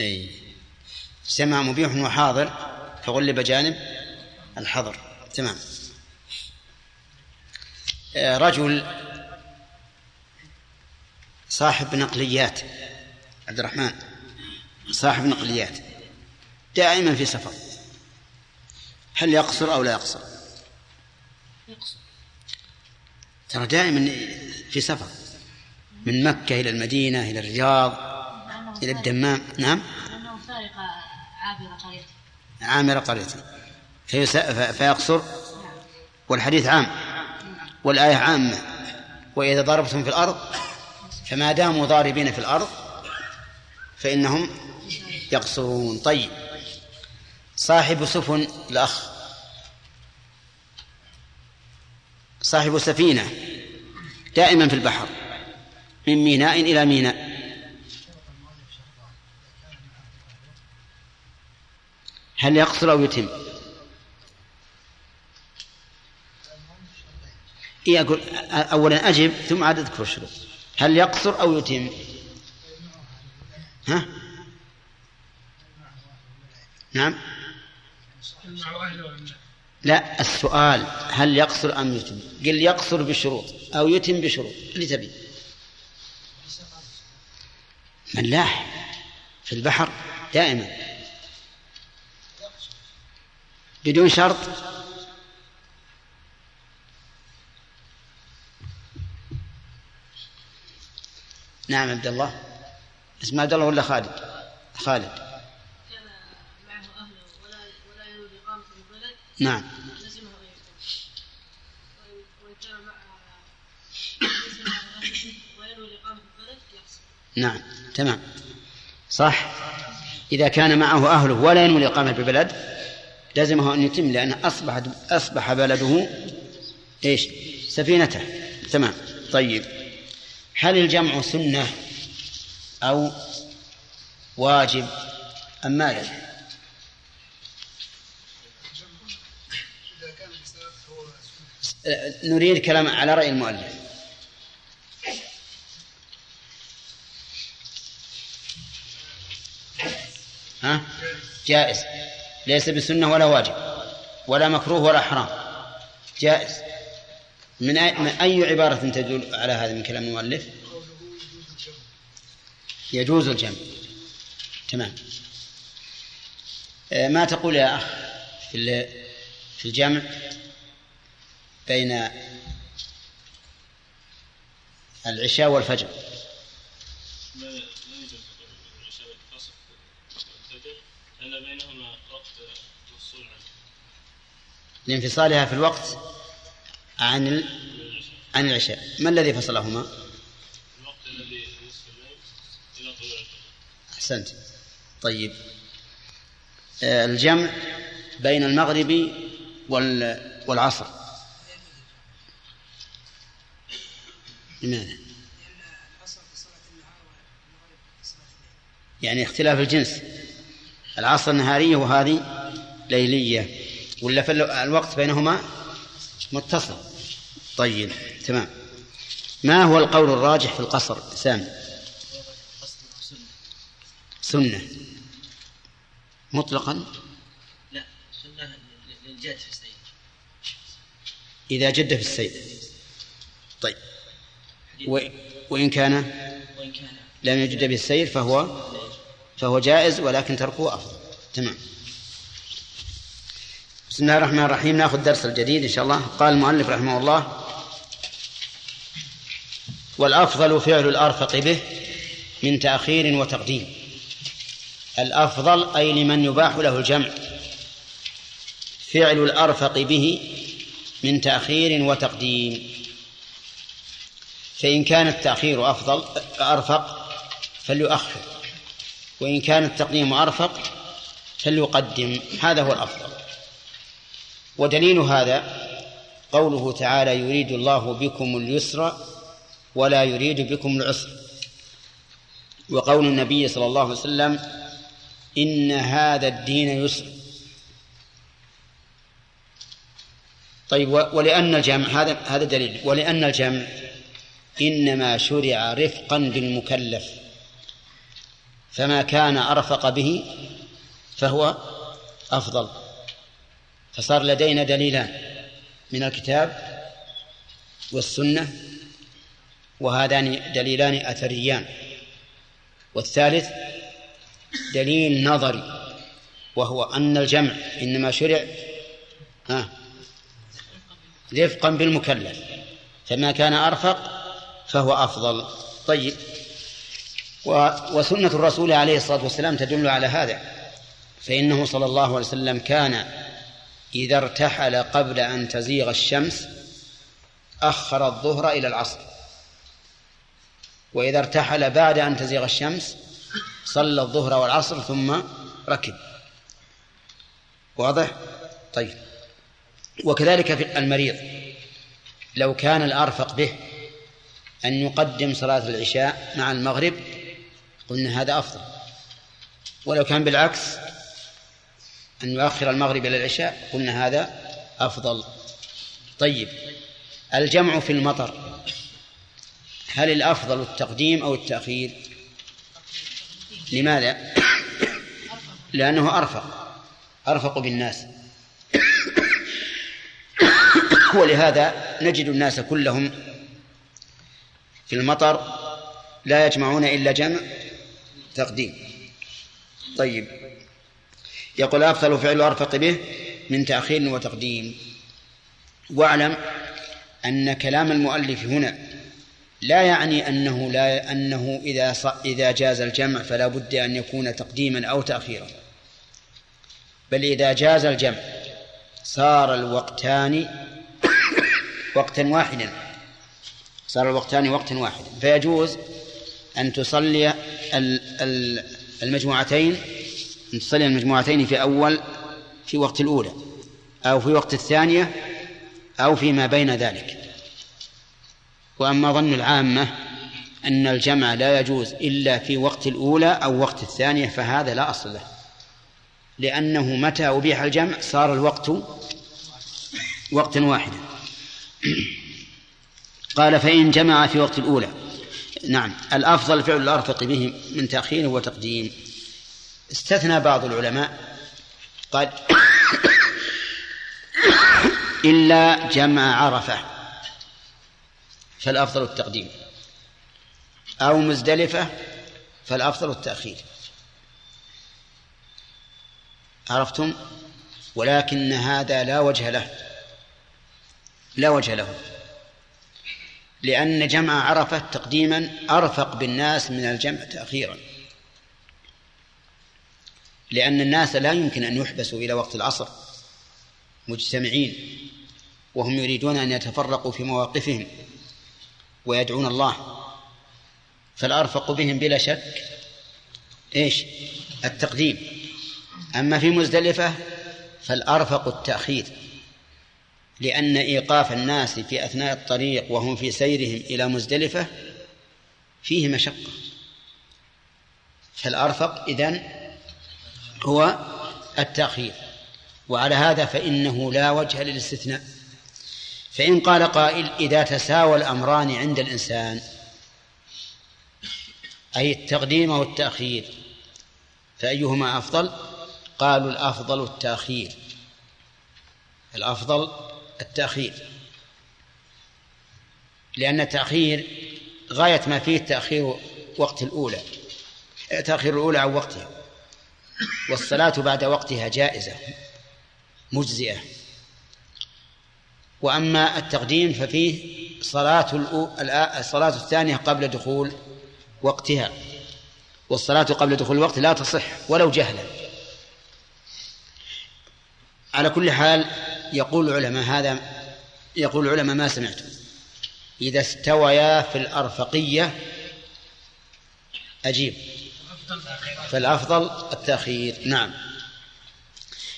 أي. اجتمع مبيح وحاضر فغلب جانب الحظر تمام. آه، رجل صاحب نقليات. عبد الرحمن صاحب نقليات. دائما في سفر. هل يقصر أو لا يقصر؟ يقصر ترى دائما في سفر. من مكة إلى المدينة إلى الرياض إلى الدمام. نعم. لأنه فارق عابر قريته. عامر قريته. فيقصر؟ والحديث عام. والآية عامة. وإذا ضربتم في الأرض فما داموا ضاربين في الأرض فإنهم يقصرون. طيب. صاحب سفن الأخ. صاحب سفينة دائما في البحر من ميناء إلى ميناء. هل يقصر أو يتم؟ إيه أقول أولا أجب ثم عاد أذكر الشروط هل يقصر أو يتم؟ ها؟ نعم. لا السؤال هل يقصر أم يتم؟ قل يقصر بشروط أو يتم بشروط اللي تبي. ملاح في البحر دائما. بدون شرط. نعم عبد الله. اسمه عبد الله ولا خالد؟ خالد كان معه أهله ولا ولا يريد إقامة البلد نعم لزمه أن يقيم وإن- وإن كان مع ليس معه أهله وينوي إقامة البلد يقصر نعم تمام. صح. إذا كان معه أهله ولا ينوي الإقامة بالبلد لزمه أن يتم لأنه أصبح أصبح بلده إيش؟ سفينته. تمام. طيب. هل الجمع سنة أو واجب؟ أم ماذا نريد كلام على رأي المؤلف. ها؟ جائز. ليس بسنة ولا واجب ولا مكروه ولا حرام. جائز. من أي, من أي عبارة تدل على هذا من كلام المؤلف؟ يجوز الجمع. تمام. آه، ما تقول يا أخ في ال- في الجمع؟ بين العشاء والفجر. لانفصالها في الوقت عن ال... عن العشاء. ما الذي فصلهما؟ الوقت الذي نصف الليل إلى طلوع أحسنت. طيب. آه، الجمع بين المغرب وال... والعصر. لماذا يعني اختلاف الجنس. العصر نهارية وهذه ليلية. ولا في الوقت بينهما متصل. طيب تمام. ما هو القول الراجح في القصر؟ سامي سنة. مطلقا؟ لا سنة للجد في السيد إذا جد في السير طيب. وإن كان لم يجد به السير فهو فهو جائز ولكن تركه أفضل. تمام. بسم الله الرحمن الرحيم. نأخذ درس الجديد إن شاء الله. قال المؤلف رحمه الله والأفضل فعل الأرفق به من تأخير وتقديم. الأفضل أي لمن يباح له الجمع. فعل الأرفق به من تأخير وتقديم. فإن كان التأخير أفضل أرفق فليؤخر. وإن كان التقديم أرفق فليقدم هذا هو الأفضل. ودليل هذا قوله تعالى يريد الله بكم اليسر ولا يريد بكم العسر. وقول النبي صلى الله عليه وسلم إن هذا الدين يسر. طيب ولأن الجمع هذا هذا دليل. ولأن الجمع إنما شرع رفقا بالمكلف فما كان أرفق به فهو أفضل. فصار لدينا دليلان من الكتاب والسنة وهذان دليلان أثريان. والثالث دليل نظري وهو أن الجمع إنما شرع رفقا بالمكلف فما كان أرفق فهو أفضل. طيب. وسنة الرسول عليه الصلاة والسلام تدل على هذا. فإنه صلى الله عليه وسلم كان إذا ارتحل قبل أن تزيغ الشمس أخر الظهر إلى العصر. وإذا ارتحل بعد أن تزيغ الشمس صلى الظهر والعصر ثم ركب. واضح؟ طيب. وكذلك في المريض. لو كان الأرفق به أن يقدم صلاة العشاء مع المغرب قلنا هذا أفضل. ولو كان بالعكس أن يؤخر المغرب إلى العشاء قلنا هذا أفضل. طيب الجمع في المطر هل الأفضل التقديم أو التأخير؟ لماذا؟ لأنه أرفق أرفق بالناس. ولهذا نجد الناس كلهم في المطر لا يجمعون إلا جمع تقديم. طيب. يقول أفضل فعل أرفق به من تأخير وتقديم. واعلم أن كلام المؤلف هنا لا يعني أنه لا أنه إذا إذا جاز الجمع فلا بد أن يكون تقديما أو تأخيرا. بل إذا جاز الجمع صار الوقتان وقتا واحدا. صار الوقتان وقتا واحدا فيجوز أن تصلي المجموعتين أن تصلي المجموعتين في أول في وقت الأولى أو في وقت الثانية أو فيما بين ذلك. وأما ظن العامة أن الجمع لا يجوز إلا في وقت الأولى أو وقت الثانية فهذا لا أصل له. لأنه متى أبيح الجمع صار الوقت وقتا واحدا قال فإن جمع في وقت الأولى. نعم. الأفضل فعل الأرفق به من تأخير وتقديم. استثنى بعض العلماء قال إلا جمع عرفة فالأفضل التقديم. أو مزدلفة فالأفضل التأخير. عرفتم؟ ولكن هذا لا وجه له لا وجه له. لأن جمع عرفة تقديما أرفق بالناس من الجمع تأخيرا. لأن الناس لا يمكن أن يحبسوا إلى وقت العصر مجتمعين وهم يريدون أن يتفرقوا في مواقفهم ويدعون الله. فالأرفق بهم بلا شك إيش؟ التقديم. أما في مزدلفة فالأرفق التأخير. لأن إيقاف الناس في أثناء الطريق وهم في سيرهم إلى مزدلفة فيه مشقة. فالأرفق إذن هو التأخير وعلى هذا فإنه لا وجه للاستثناء. فإن قال قائل إذا تساوى الأمران عند الإنسان أي التقديم أو التأخير فأيهما أفضل؟ قالوا الأفضل التأخير. الأفضل التأخير. لأن التأخير غاية ما فيه تأخير وقت الأولى. تأخير الأولى عن وقتها. والصلاة بعد وقتها جائزة مجزئة. وأما التقديم ففيه صلاة الصلاة الثانية قبل دخول وقتها. والصلاة قبل دخول الوقت لا تصح ولو جهلا. على كل حال يقول العلماء هذا يقول العلماء ما سمعتم. إذا استويا في الأرفقية أجيب. فالأفضل التأخير. نعم.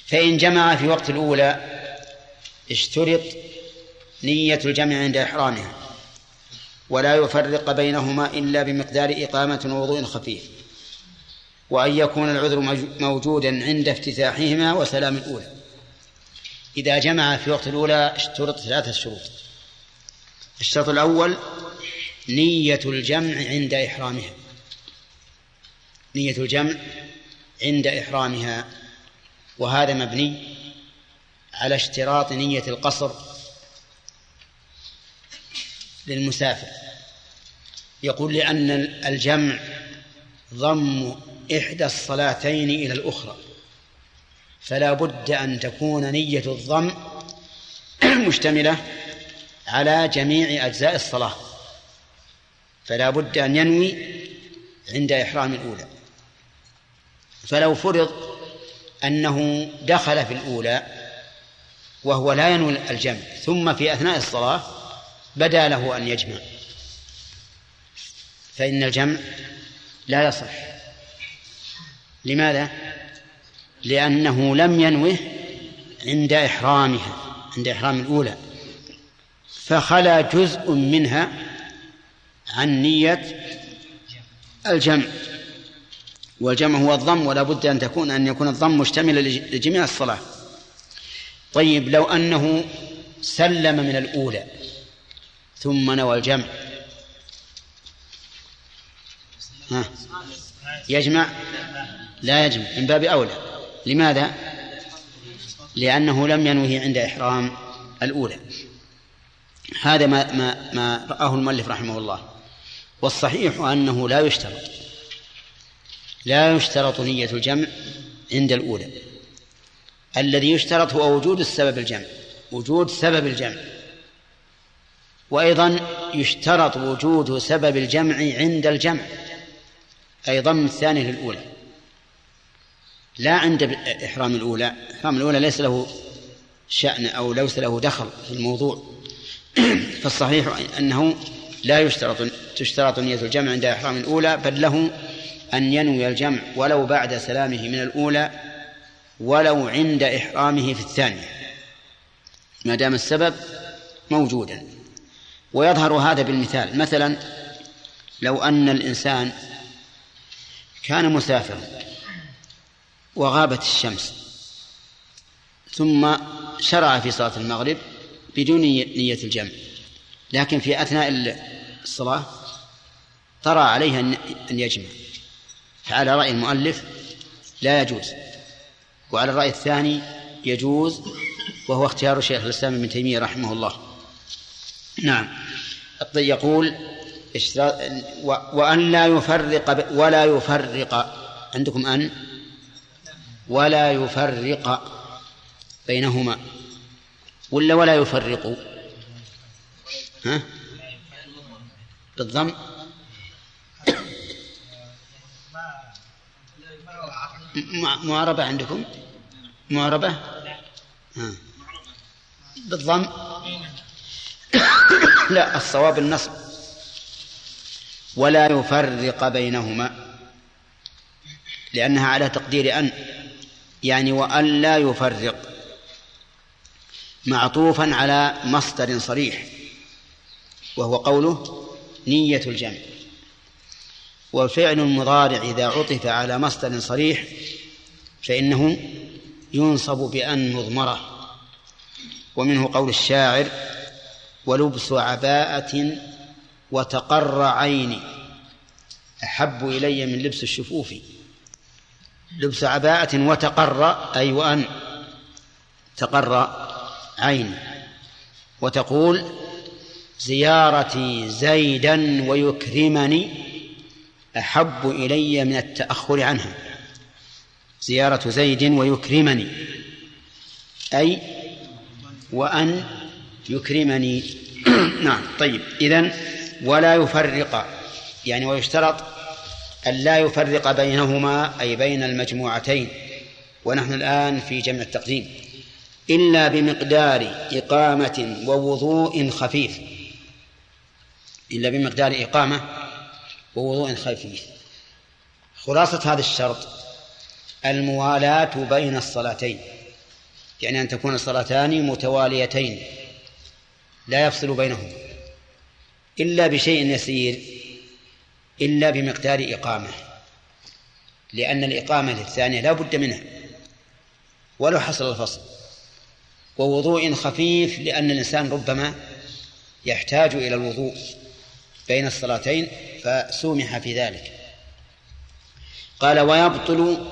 فإن جمع في وقت الأولى اشترط نية الجمع عند إحرامها ولا يفرق بينهما إلا بمقدار إقامة ووضوء خفيف وأن يكون العذر موجودا عند افتتاحهما وسلام الأولى. إذا جمع في وقت الأولى اشترط ثلاثة شروط. الشرط الأول نية الجمع عند إحرامها. نية الجمع عند إحرامها. وهذا مبني على اشتراط نية القصر للمسافر. يقول لأن الجمع ضم إحدى الصلاتين إلى الأخرى. فلا بد أن تكون نية الضم مشتملة على جميع أجزاء الصلاة. فلا بد أن ينوي عند إحرام الأولى. فلو فرض أنه دخل في الأولى وهو لا ينوي الجمع ثم في أثناء الصلاة بدا له أن يجمع. فإن الجمع لا يصح. لماذا؟ لأنه لم ينوه عند إحرامها عند إحرام الأولى. فخلا جزء منها عن نية الجمع. والجمع هو الضم ولا بد أن تكون أن يكون الضم مشتملا لجميع الصلاة. طيب لو أنه سلم من الأولى ثم نوى الجمع. ها؟ يجمع؟ لا يجمع. من باب أولى. لماذا؟ لأنه لم ينوه عند إحرام الأولى. هذا ما ما ما رآه المؤلف رحمه الله. والصحيح أنه لا يشترط. لا يشترط نية الجمع عند الأولى. الذي يشترط هو وجود السبب الجمع. وجود سبب الجمع. وأيضا يشترط وجود سبب الجمع عند الجمع. أي ضم الثاني للأولى. لا عند إحرام الأولى. إحرام الأولى ليس له شأن أو ليس له دخل في الموضوع. فالصحيح أنه لا يشترط تشترط نية الجمع عند إحرام الأولى بل له أن ينوي الجمع ولو بعد سلامه من الأولى ولو عند إحرامه في الثانية. ما دام السبب موجودا. ويظهر هذا بالمثال. مثلا لو أن الإنسان كان مسافرا وغابت الشمس. ثم شرع في صلاة المغرب بدون نية الجمع. لكن في أثناء الصلاة طرى عليه أن يجمع. فعلى رأي المؤلف لا يجوز. وعلى الرأي الثاني يجوز وهو اختيار شيخ الإسلام ابن تيمية رحمه الله. نعم. يقول وأن لا يفرق ولا يفرق عندكم أن؟ ولا يفرق بينهما. ولا ولا يفرق؟ ها؟ بالضم. معربة عندكم؟ معربة؟ ها. بالضم. لا الصواب النصب. ولا يفرق بينهما. لأنها على تقدير أن. يعني وأن لا يفرق معطوفا على مصدر صريح وهو قوله نية الجمع. والفعل المضارع إذا عطف على مصدر صريح فإنه ينصب بأن مضمرة. ومنه قول الشاعر ولبس عباءة وتقر عيني أحب إلي من لبس الشفوف. لبس عباءة وتقر أي وأن تقر عيني وتقول زيارتي زيدا ويكرمني أحب إلي من التأخر عنها. زيارة زيد ويكرمني أي وأن يكرمني. نعم طيب إذن ولا يفرق يعني ويشترط أن لا يفرق بينهما أي بين المجموعتين. ونحن الآن في جمع التقديم. إلا بمقدار إقامة ووضوء خفيف. إلا بمقدار إقامة ووضوء خفيف. خلاصة هذا الشرط الموالاة بين الصلاتين. يعني أن تكون الصلاتان متواليتين لا يفصل بينهما. إلا بشيء يسير إلا بمقدار إقامة لأن الإقامة الثانية لا بد منها ولو حصل الفصل ووضوء خفيف لأن الإنسان ربما يحتاج إلى الوضوء بين الصلاتين فسومح في ذلك. قال ويبطل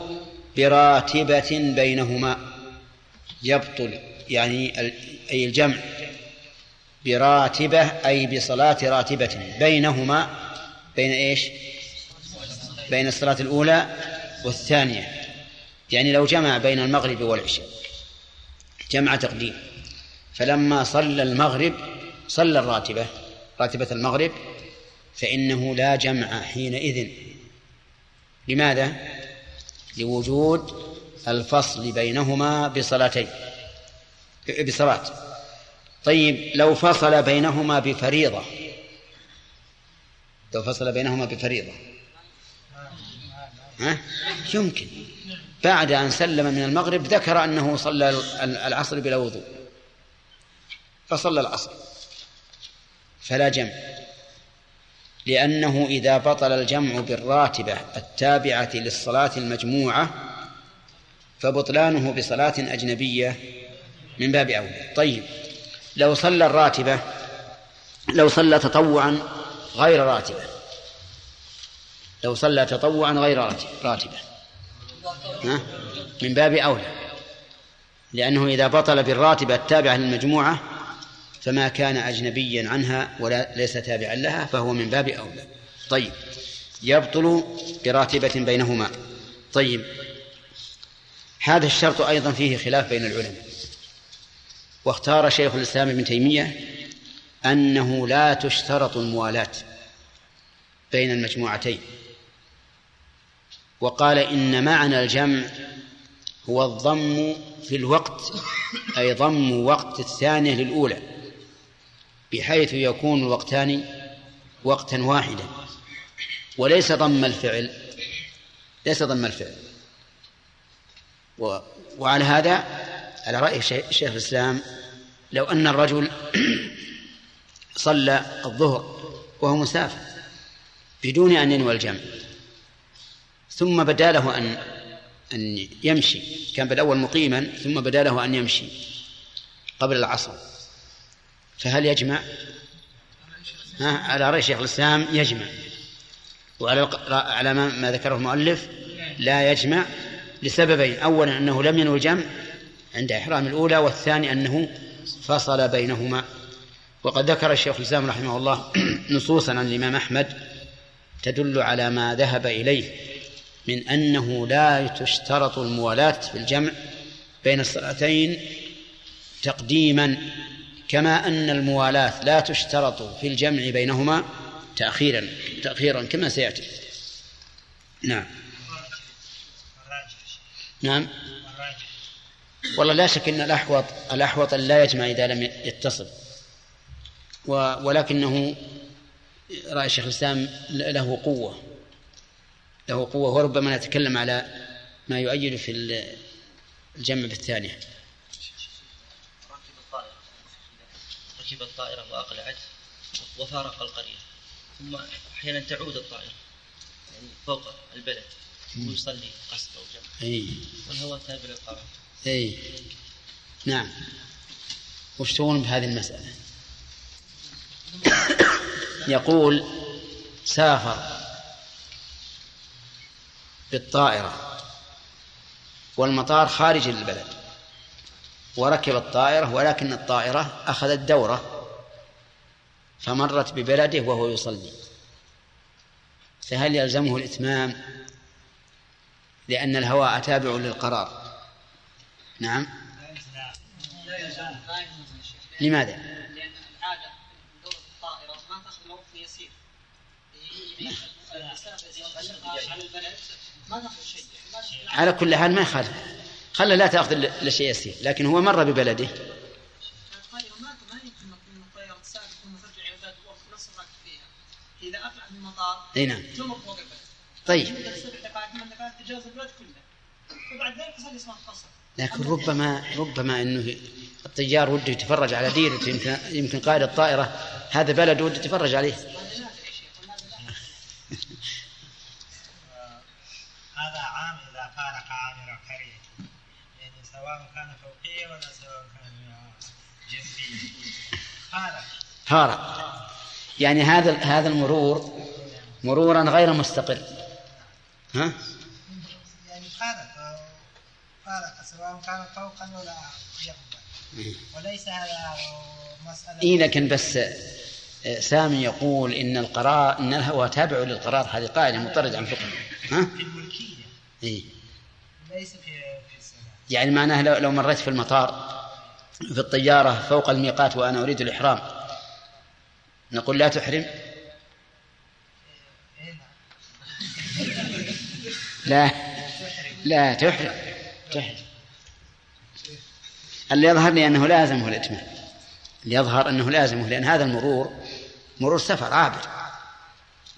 براتبة بينهما يبطل يعني أي الجمع براتبة أي بصلاة راتبة بينهما بين إيش؟ بين الصلاة الأولى والثانية. يعني لو جمع بين المغرب والعشاء جمع تقديم. فلما صلى المغرب صلى الراتبة راتبة المغرب فإنه لا جمع حينئذ. لماذا؟ لوجود الفصل بينهما بصلاتين بصلاة. طيب لو فصل بينهما بفريضة لو فصل بينهما بفريضة. ها؟ يمكن. بعد أن سلم من المغرب ذكر أنه صلى العصر بلا وضوء. فصلى العصر. فلا جمع. لأنه إذا بطل الجمع بالراتبة التابعة للصلاة المجموعة فبطلانه بصلاة أجنبية من باب أولى. طيب. لو صلى الراتبة لو صلى تطوعا غير راتبة. لو صلى تطوعا غير راتبة؟ من باب أولى. لأنه إذا بطل بالراتبة التابعة للمجموعة فما كان أجنبيا عنها ولا ليس تابعا لها فهو من باب أولى. طيب. يبطل براتبة بينهما. طيب. هذا الشرط أيضا فيه خلاف بين العلماء. واختار شيخ الإسلام ابن تيمية أنه لا تشترط الموالاة بين المجموعتين. وقال إن معنى الجمع هو الضم في الوقت أي ضم وقت الثانية للأولى بحيث يكون الوقتان وقتا واحدا. وليس ضم الفعل ليس ضم الفعل. و وعلى هذا على رأي شيخ الإسلام لو أن الرجل صلى الظهر وهو مسافر بدون أن ينوي الجمع. ثم بدا له أن أن يمشي. كان بالأول مقيما ثم بدا له أن يمشي قبل العصر. فهل يجمع؟ ها على رأي شيخ الإسلام يجمع. وعلى على ما ذكره المؤلف لا يجمع لسببين. أولا أنه لم ينوي الجمع عند إحرام الأولى والثاني أنه فصل بينهما. وقد ذكر الشيخ الإسلام رحمه الله نصوصا عن الإمام أحمد تدل على ما ذهب إليه من أنه لا تشترط الموالاة في الجمع بين الصلاتين تقديما كما أن الموالاة لا تشترط في الجمع بينهما تأخيرا تأخيرا كما سيأتي. نعم. نعم. والله لا شك أن الأحوط الأحوط أن لا يجمع إذا لم يتصل. ولكنه رأي شيخ الإسلام له قوة له قوة وربما نتكلم على ما يؤيد في الجمع بالثانية. ركب الطائرة. ركب الطائرة وأقلعت وفارق القرية. ثم أحيانا تعود الطائرة يعني فوق البلد ويصلي قصد أو جمع. أي. والهواء تابع للقرار أي. نعم. وش تقولون بهذه المسألة؟ يقول سافر بالطائرة والمطار خارج البلد وركب الطائرة ولكن الطائرة أخذت دورة فمرت ببلده وهو يصلي فهل يلزمه الإتمام لأن الهواء تابع للقرار؟ نعم. لماذا؟ لأن العادة دورة الطائرة ما تأخذ وقت يسير على كل حال ما يخالف خلى لا تأخذ إلا شيء يسير لكن هو مر ببلده. ما يمكن من المطار إي نعم. طيب. لكن ربما ربما إنه الطيار وده يتفرج على ديرته يمكن يمكن قائد الطائرة هذا بلد وده يتفرج عليه. هذا عام إذا فارق عامر قرية يعني سواء كان فوقية ولا سواء كان جنبية. فارق. فارق. يعني هذا هذا المرور مرورا غير مستقر ها؟ فارق. فارق. سواء كان فوقا ولا يقبل وليس هذا مسألة. إيه لكن بس سامي يقول إن القرار إن الهوى تابع للقرار. هذه قاعدة مطرد عن فقه ها؟ في الملكية. إيه. ليس في يعني معناه لو, لو مريت في المطار في الطيارة فوق الميقات وأنا أريد الإحرام نقول لا تحرم؟ إيه نعم. لا. لا. تحرم. تحرم. اللي يظهر لي أنه لازم هو الإتمام. اللي يظهر أنه لازم لأن هذا المرور مرور سفر عابر.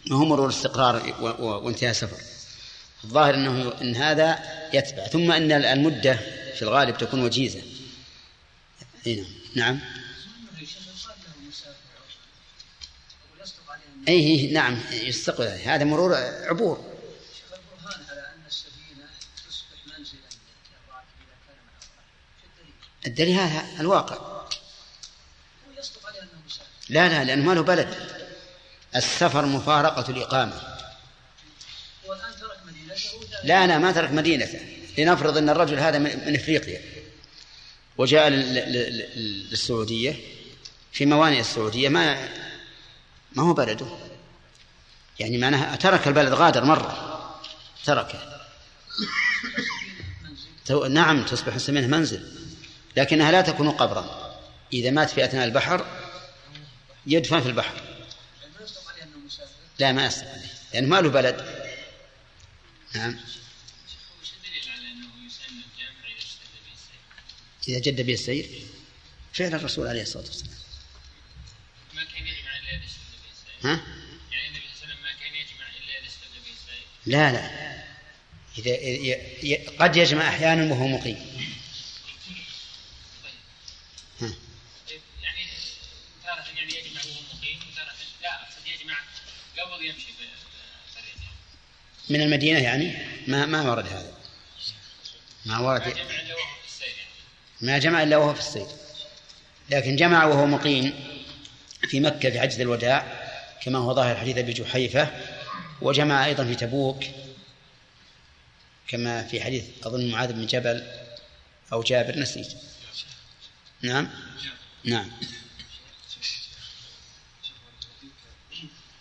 ما هو مرور استقرار وانتهاء سفر. الظاهر أنه إن هذا يتبع. ثم أن المدة في الغالب تكون وجيزة. أي نعم. نعم. إيه، نعم. يستقبل. هذا مرور عبور. ان الدليل هذا الواقع هو يصدق عليه انه مسافر لا لا لأنه ما له بلد. السفر مفارقة الإقامة. ترك مدينته لا أنا ما ترك مدينته لنفرض أن الرجل هذا من إفريقيا. وجاء لل- لل- لل- للسعودية. في موانئ السعودية ما ما هو بلده. يعني معناها ترك البلد غادر مرة. تركه. نعم تصبح السفينة منزل. لكنها لا تكون قبرا. إذا مات في أثناء البحر يدفن في البحر ما يصدق عليه لا لأنه ما له بلد نعم؟ إذا جد به السير فعل الرسول عليه الصلاة والسلام ما كان يجمع اذا اشتد به السير. ها؟ يعني النبي صلى الله عليه وسلم ما كان يجمع الا إذا اشتد به السير. لا لا إذا قد يجمع أحيانا وهو مقيم من المدينة يعني؟ ما ما ورد هذا. ما ورد. يعني. ما جمع إلا وهو في السير لكن جمع وهو مقيم في مكة في حجة الوداع كما هو ظاهر حديث أبي جحيفة. وجمع أيضا في تبوك كما في حديث أظن معاذ بن جبل أو جابر نسيت. نعم؟ نعم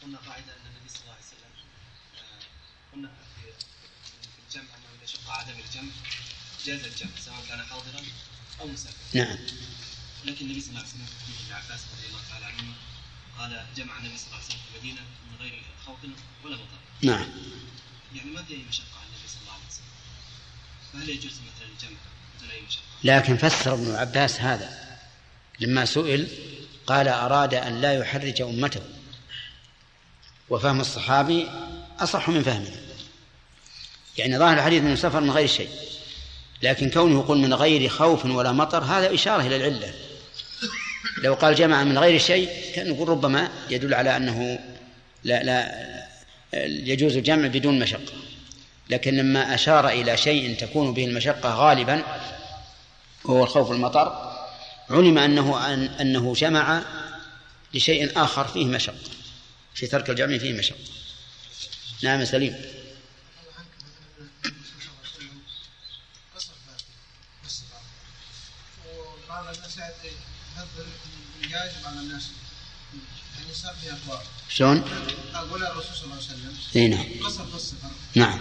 قلنا قاعدة أن النبي صلى الله عليه وسلم آه، قلنا في في الجمع أنه إذا شق عدم الجمع جاز الجمع سواء كان حاضرا أو مسافرا نعم. لكن النبي صلى الله عليه وسلم في حديث ابن عباس رضي الله تعالى عنهما قال جمع النبي صلى الله عليه وسلم في المدينة من غير خوف ولا مطر. نعم. يعني ما في أي مشقة على النبي صلى الله عليه وسلم. فهل يجوز مثلا الجمع بدون أي مشقة؟ لكن فسر ابن عباس هذا. لما سئل قال أراد أن لا يحرج أمته. وفهم الصحابي أصح من فهمه. يعني ظاهر الحديث من سفر من غير شيء. لكن كونه يقول من غير خوف ولا مطر هذا إشارة إلى العلة. لو قال جمع من غير شيء كان نقول ربما يدل على أنه لا لا يجوز الجمع بدون مشقة. لكن لما أشار إلى شيء تكون به المشقة غالبا وهو الخوف المطر علم أنه أن أنه جمع لشيء آخر فيه مشقة. في ترك الجمع فيه مشقة. نعم سليم. وبعض الناس يفضل يجازم على الناس يعني صار في أخبار. شلون؟ أقول الرسول صلى الله عليه وسلم إي نعم. قصر في السفر نعم.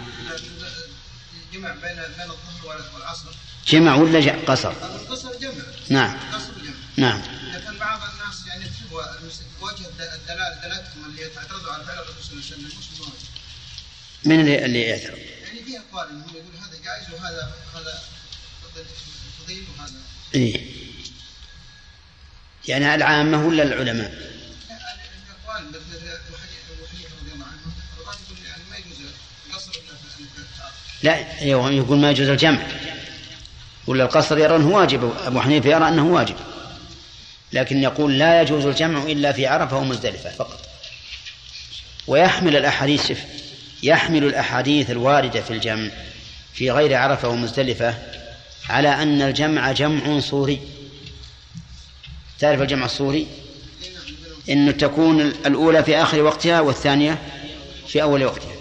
جمع بين بين الظهر والعصر. جمع ولا جع قصر. القصر جمع. نعم. قصر جمع. نعم. لكن بعض الناس يعني وجه الدلال دلالتهم اللي يعترضوا على فعل الرسول صلى الله عليه وسلم مش بواجه. من اللي, اللي يعترض؟ يعني في اقوال إنهم يقول هذا جائز وهذا هذا فضيل وهذا. إيه. يعني العامة ولا العلماء؟ لا أيوه يقول ما يجوز الجمع. ولا القصر يرى أنه واجب أبو حنيفة يرى أنه واجب. لكن يقول لا يجوز الجمع إلا في عرفة ومزدلفة فقط. ويحمل الأحاديث يحمل الأحاديث الواردة في الجمع في غير عرفة ومزدلفة على أن الجمع جمع صوري. تعرف الجمع الصوري؟ أنه تكون الأولى في آخر وقتها والثانية في أول وقتها.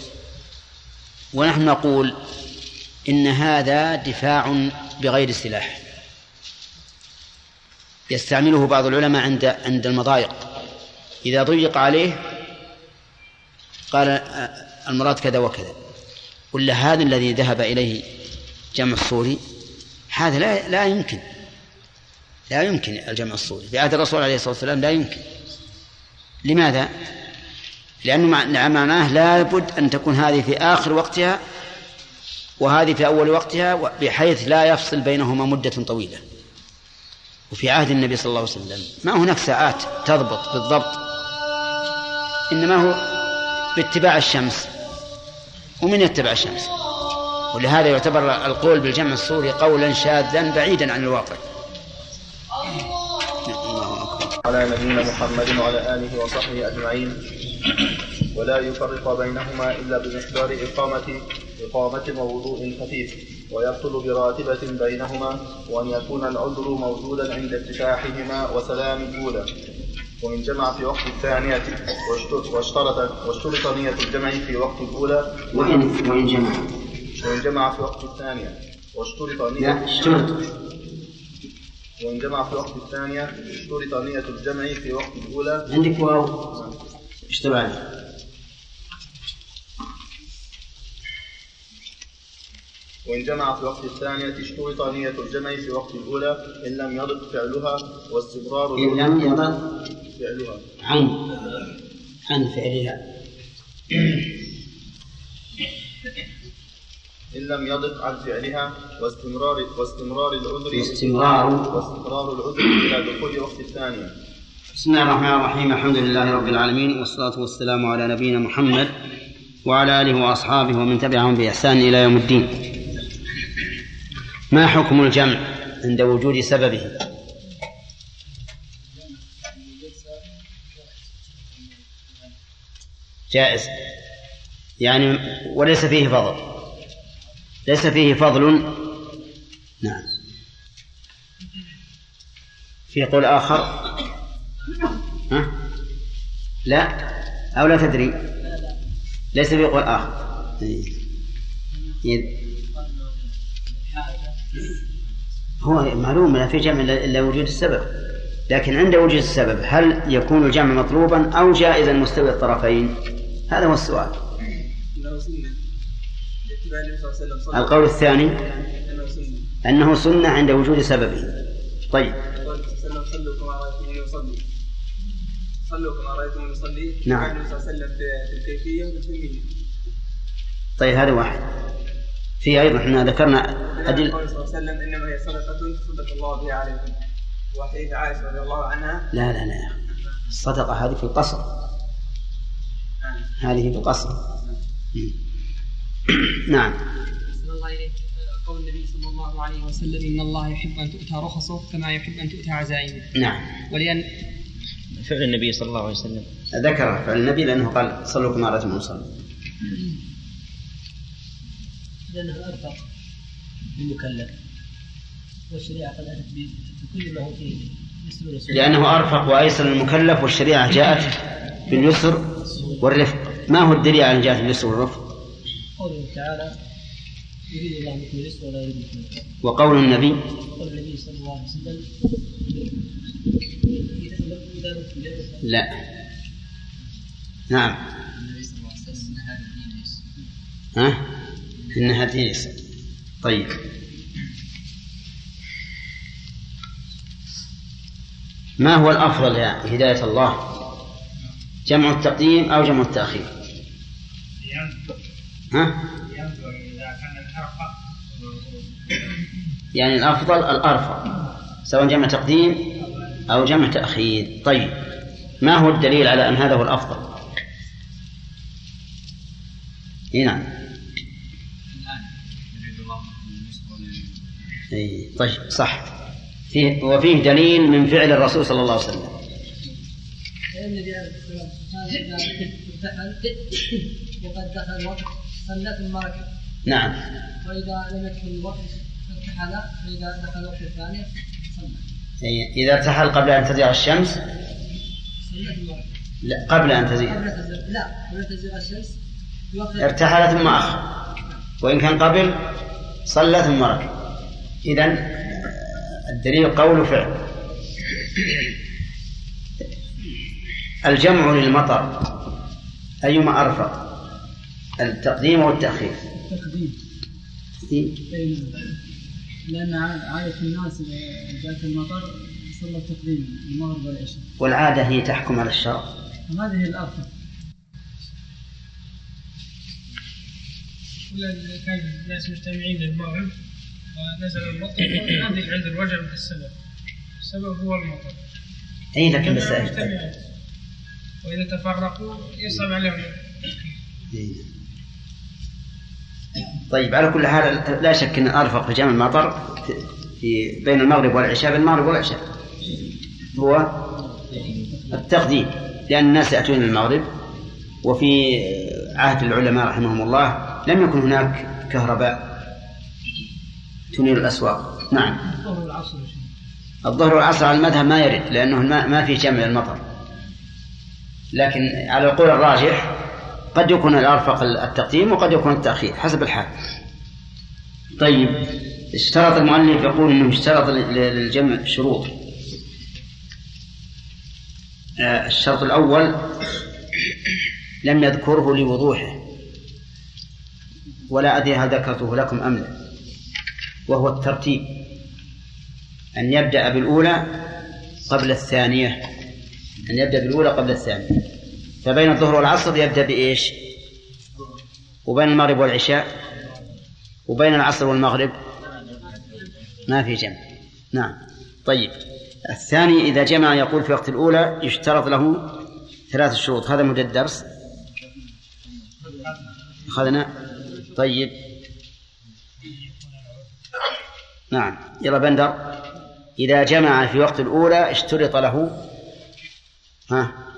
ونحن نقول إن هذا دفاع بغير سلاح. يستعمله بعض العلماء عند عند المضايق. إذا ضيق عليه قال آه، المراد كذا وكذا. ولا هذا الذي ذهب إليه جمع الصوري. هذا لا لا يمكن. لا يمكن الجمع الصوري. في عهد الرسول عليه الصلاة والسلام لا يمكن. لماذا؟ لأنه معناه لابد أن تكون هذه في آخر وقتها وهذه في أول وقتها بحيث لا يفصل بينهما مدة طويلة. وفي عهد النبي صلى الله عليه وسلم ما هناك ساعات تضبط بالضبط. إنما هو باتباع الشمس. ومن يتبع الشمس؟ ولهذا يعتبر القول بالجمع الصوري قولا شاذا بعيدا عن الواقع. على نبينا محمد وعلى آله وصحبه أجمعين. ولا يفرق بينهما إلا بمقدار إقامة إقامة ووضوء خفيف. ويحصل براتبة بينهما وأن يكون العذر موجودا عند افتتاحهما وسلام الأولى وإن جمع في وقت الثانية واشترط واشترط نية الجمع في وقت الأولى. وإن وإن جمع. وإن جمع في وقت الثانية. واشترط نية اشترط وإن جمع في وقت الثانية. اشترط نية الجمع في وقت الأولى. عندك واو؟ اشتبه عليه وإن جمع في وقت الثانية. اشترط نية الجمع في وقت الأولى. إن لم يضق فعلها واستمرار إن لم يضق فعلها. عن. عن فعلها إن لم يضق عن فعلها واستمرار واستمرار العذر واستمرار. واستمرار العذر إلى دخول وقت الثانية. بسم الله الرحمن الرحيم. الحمد لله رب العالمين والصلاة والسلام على نبينا محمد وعلى آله وأصحابه ومن تبعهم بإحسان إلى يوم الدين. ما حكم الجمع عند وجود سببه؟ جائز. يعني وليس فيه فضل. ليس فيه فضل؟ نعم. في قول آخر؟ ها؟ لا. أو لا تدري. ليس في قول آخر. إيه. هو معلوم لا في جمع إلا وجود السبب. لكن عند وجود السبب هل يكون الجمع مطلوبا أو جائزا مستوي الطرفين؟ هذا هو السؤال. القول الثاني أنه سنة عند وجود سببه طيب. صلوا كما رأيتموني يصلي صلوا كما رأيتموني يصلي نعم. النبي صلى الله عليه وسلم في الكيفية والكمية طيب هذا واحد. في أيضا إحنا ذكرنا أدل صلى الله عليه وسلم إنما هي صدقة تصدق الله بها عليكم وحديث عائشة رضي الله عنها لا لا لا الصدقة هذه في القصر. هذه في القصر. نعم. الله إليك قول النبي صلى الله عليه وسلم إن الله يحب أن تؤتى رخصه كما يحب أن تؤتى عزائمه نعم. ولأن فعل النبي صلى الله عليه وسلم. ذكر فعل النبي لأنه قال صلوا كما رأيتم نصلي لأنه أرفق للمكلف والشريعة قد أتت بكل ما هو فيه لأنه أرفق وأيسر للمكلف والشريعة جاءت باليسر والرفق. ما هو الدليل على جاءت باليسر والرفق؟ قوله تعالى يريد الله بكم اليسر ولا يريد بكم وقول النبي قول النبي صلى الله عليه وسلم لا. نعم. ها؟ إنها تيس طيب. ما هو الأفضل يا هداية الله؟ جمع التقديم أو جمع التأخير؟ ها؟ يعني الأفضل الأرفع سواء جمع تقديم أو جمع تأخير. طيب ما هو الدليل على أن هذا هو الأفضل؟ نعم. أي طيب صح. فيه وفيه دليل من فعل الرسول صلى الله عليه وسلم. إذا وقد دخل الوقت ركع نعم. واذا لم يدخل الوقت ارتحل فإذا دخل الوقت الثاني صلى. إذا ارتحل قبل أن تزيغ الشمس؟ لا قبل أن تزيغ. لا قبل تزيغ الشمس ارتحل ثم أخر. وإن كان قبل صلى ثم ركع إذا الدليل قول وفعل الجمع للمطر أيما أرفق. التقديم أو التأخير تقديم تقديم لأن عادة الناس إذا جاءت المطر صلى التقديم المغرب والعشاء والعادة هي تحكم على الشرع. وهذه هي الأرفق كان الناس مجتمعين للمغرب ونزل المطر هذه عند الوجع من السبب. السبب هو المطر. أي لكن بس. وإذا تفرقوا يصعب عليهم إيه. طيب على كل حال لا شك أن أرفق في جمع المطر في بين المغرب والعشاء بين المغرب والعشاء. هو التقديم لأن الناس يأتون المغرب وفي عهد العلماء رحمهم الله لم يكن هناك كهرباء تنير الأسواق. نعم. الظهر والعصر على المذهب ما يرد لأنه ما في جمع المطر لكن على القول الراجح قد يكون الأرفق التقديم وقد يكون التأخير حسب الحال. طيب اشترط المؤلف يقول إنه اشترط لل- للجمع شروط. آه، الشرط الأول لم يذكره لوضوحه. ولا أدري هل ذكرته لكم أم لا. وهو الترتيب. أن يبدأ بالأولى قبل الثانية. أن يبدأ بالأولى قبل الثانية. فبين الظهر والعصر يبدأ بإيش؟ وبين المغرب والعشاء وبين العصر والمغرب. ما في جمع. نعم. طيب. الثاني إذا جمع يقول في وقت الأولى يشترط له ثلاث شروط. هذا مدة الدرس أخذنا. طيب. نعم. يلا بندر. إذا جمع في وقت الأولى اشترط له ها؟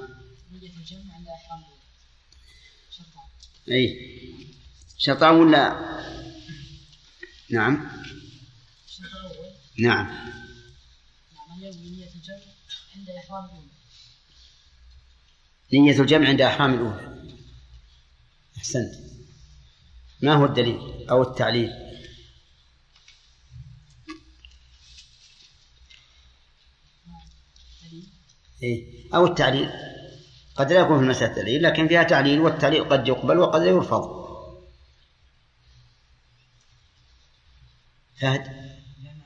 أي شرطان ولا؟ نعم. نعم. نية الجمع عند أحرام الأولى. أحسنت. ما هو الدليل أو التعليل؟ إيه؟ أو التعليل؟ قد لا يكون في المسألة دليل لكن فيها تعليل والتعليل قد يقبل وقد لا يرفض. فهد؟ لأن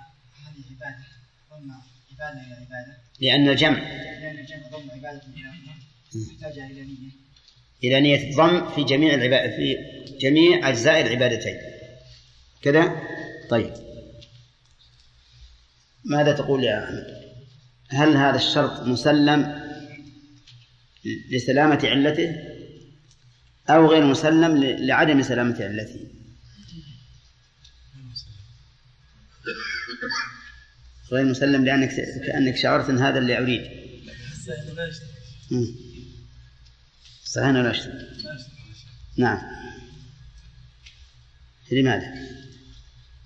هذه عبادة ضم عبادة إلى عبادة. لأن الجمع. لأن الجمع ضم عبادة إلى نية. إلى نية الضم في جميع العباد في جميع أجزاء العبادتين. كذا؟ طيب. ماذا تقول يا أحمد؟ هل هذا الشرط مسلم؟ لسلامة علته أو غير مسلم لعدم سلامة علته. غير مسلم لأنك كأنك شعرت أن هذا اللي أريد. صحيح ولا أشتري. نعم. لماذا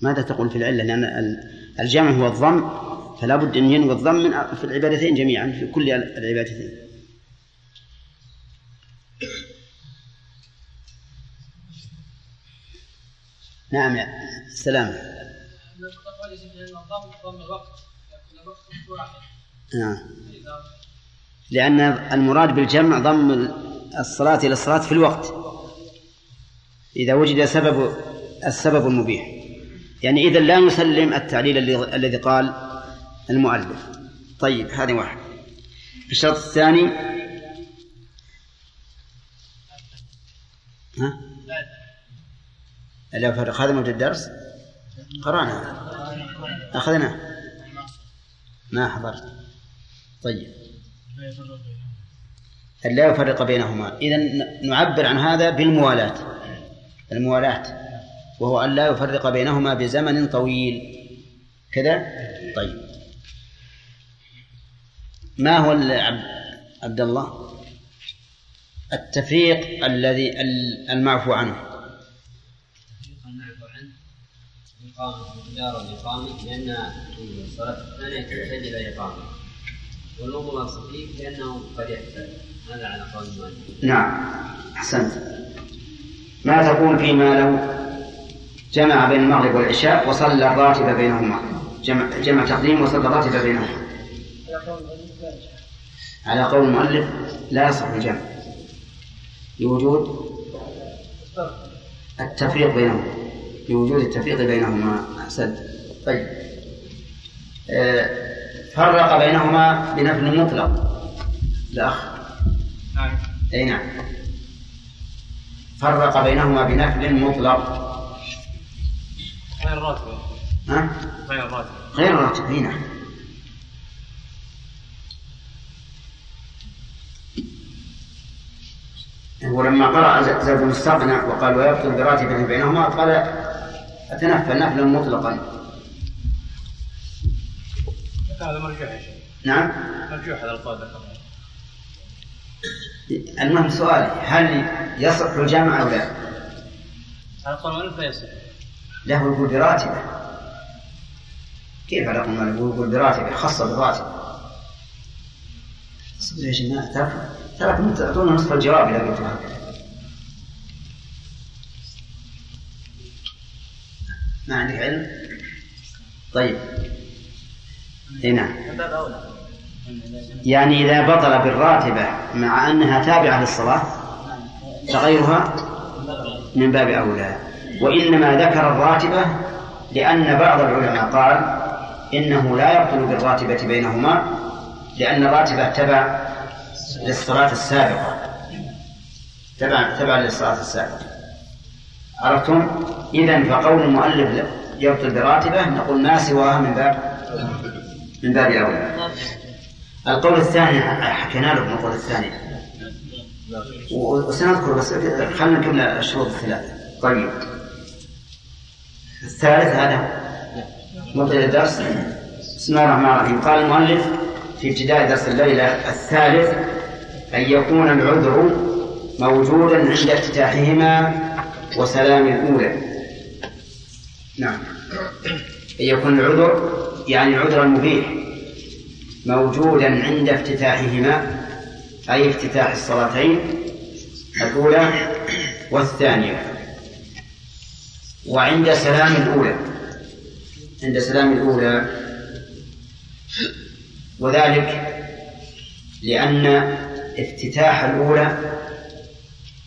ماذا؟ تقول في العلة؟ لأن ال- الجمع هو الضم فلا بد أن ينوي الضم من في العبادتين جميعا في كل العبادتين. نعم يا سلام. نعم. لأن المراد بالجمع ضم الصلاة إلى الصلاة في الوقت. إذا وجد سبب السبب المبيح. يعني إذا لا نسلم التعليل الذي قال المؤلف. طيب هذه واحد الشرط الثاني لا فرق هذا موجود الدرس؟ قرأنا. أخذناه ما حضرت. طيب. لا يفرق بينهما. إذا نعبر عن هذا بالموالاة. الموالاة. وهو أن لا يفرق بينهما بزمن طويل. كذا؟ طيب. ما هو عبد الله؟ التفريق الذي ال- المعفو عنه. المعفو عنه إقامة مقدار الإقامة لأن الصلاة الثانية تحتاج إلى إقامة والأمر الصحيح لأنه قد يحتاج هذا على قول المؤلف نعم أحسنت. ما تقول فيما لو جمع بين المغرب والعشاء وصلى الراتب بينهما. جمع, جمع تقديم وصلى الراتب بينهما. على قول المؤلف لا يصح الجمع. لوجود التفريق بينهما لوجود التفريق بينهما. أحسنت. طيب. آه، فرق بينهما بنفل مطلق. الأخ. نعم. أي نعم. فرق بينهما بنفل مطلق. غير راتب. ها؟ غير راتب. غير راتب. أي ولما قرأ زيد بن استغنى وقال ويبطل براتب بينهما قال أتنفل نفلا مطلقا. هذا مرجوح يا شيخ. نعم؟ مرجوح هذا القول. المهم سؤالي هل يصح الجمع أو لا؟ هذا القول لا يصح له يقول براتبه. كيف على قول يقول براتبه خاصة بالراتب اصبر يا جماعة ترى ترى تعطونا نصف الجواب إذا قلت هكذا ما عندك علم؟ طيب. إي نعم. يعني إذا بطل بالراتبة مع أنها تابعة للصلاة فغيرها من باب أولى. وإنما ذكر الراتبة لأن بعض العلماء قال إنه لا يبطل بالراتبة بينهما لأن الراتبة تبع للصلاة السابقة. تبع تبع للصلاة السابقة. عرفتم؟ إذا فقول المؤلف يبطل براتبة نقول ما سواها من باب من باب أولى القول الثاني حكينا لكم القول الثاني. وسنذكر بس خلينا نكمل الشروط الثلاثة طيب. الثالث هذا مبتدأ الدرس. بسم الله الرحمن الرحيم. قال المؤلف في ابتداء درس الليلة الثالث أن يكون العذر موجودا عند افتتاحهما وسلام الأولى. نعم. أن يكون العذر يعني العذر المبيح موجودا عند افتتاحهما أي افتتاح الصلاتين الأولى والثانية. وعند سلام الأولى عند سلام الأولى. وذلك لأن افتتاح الأولى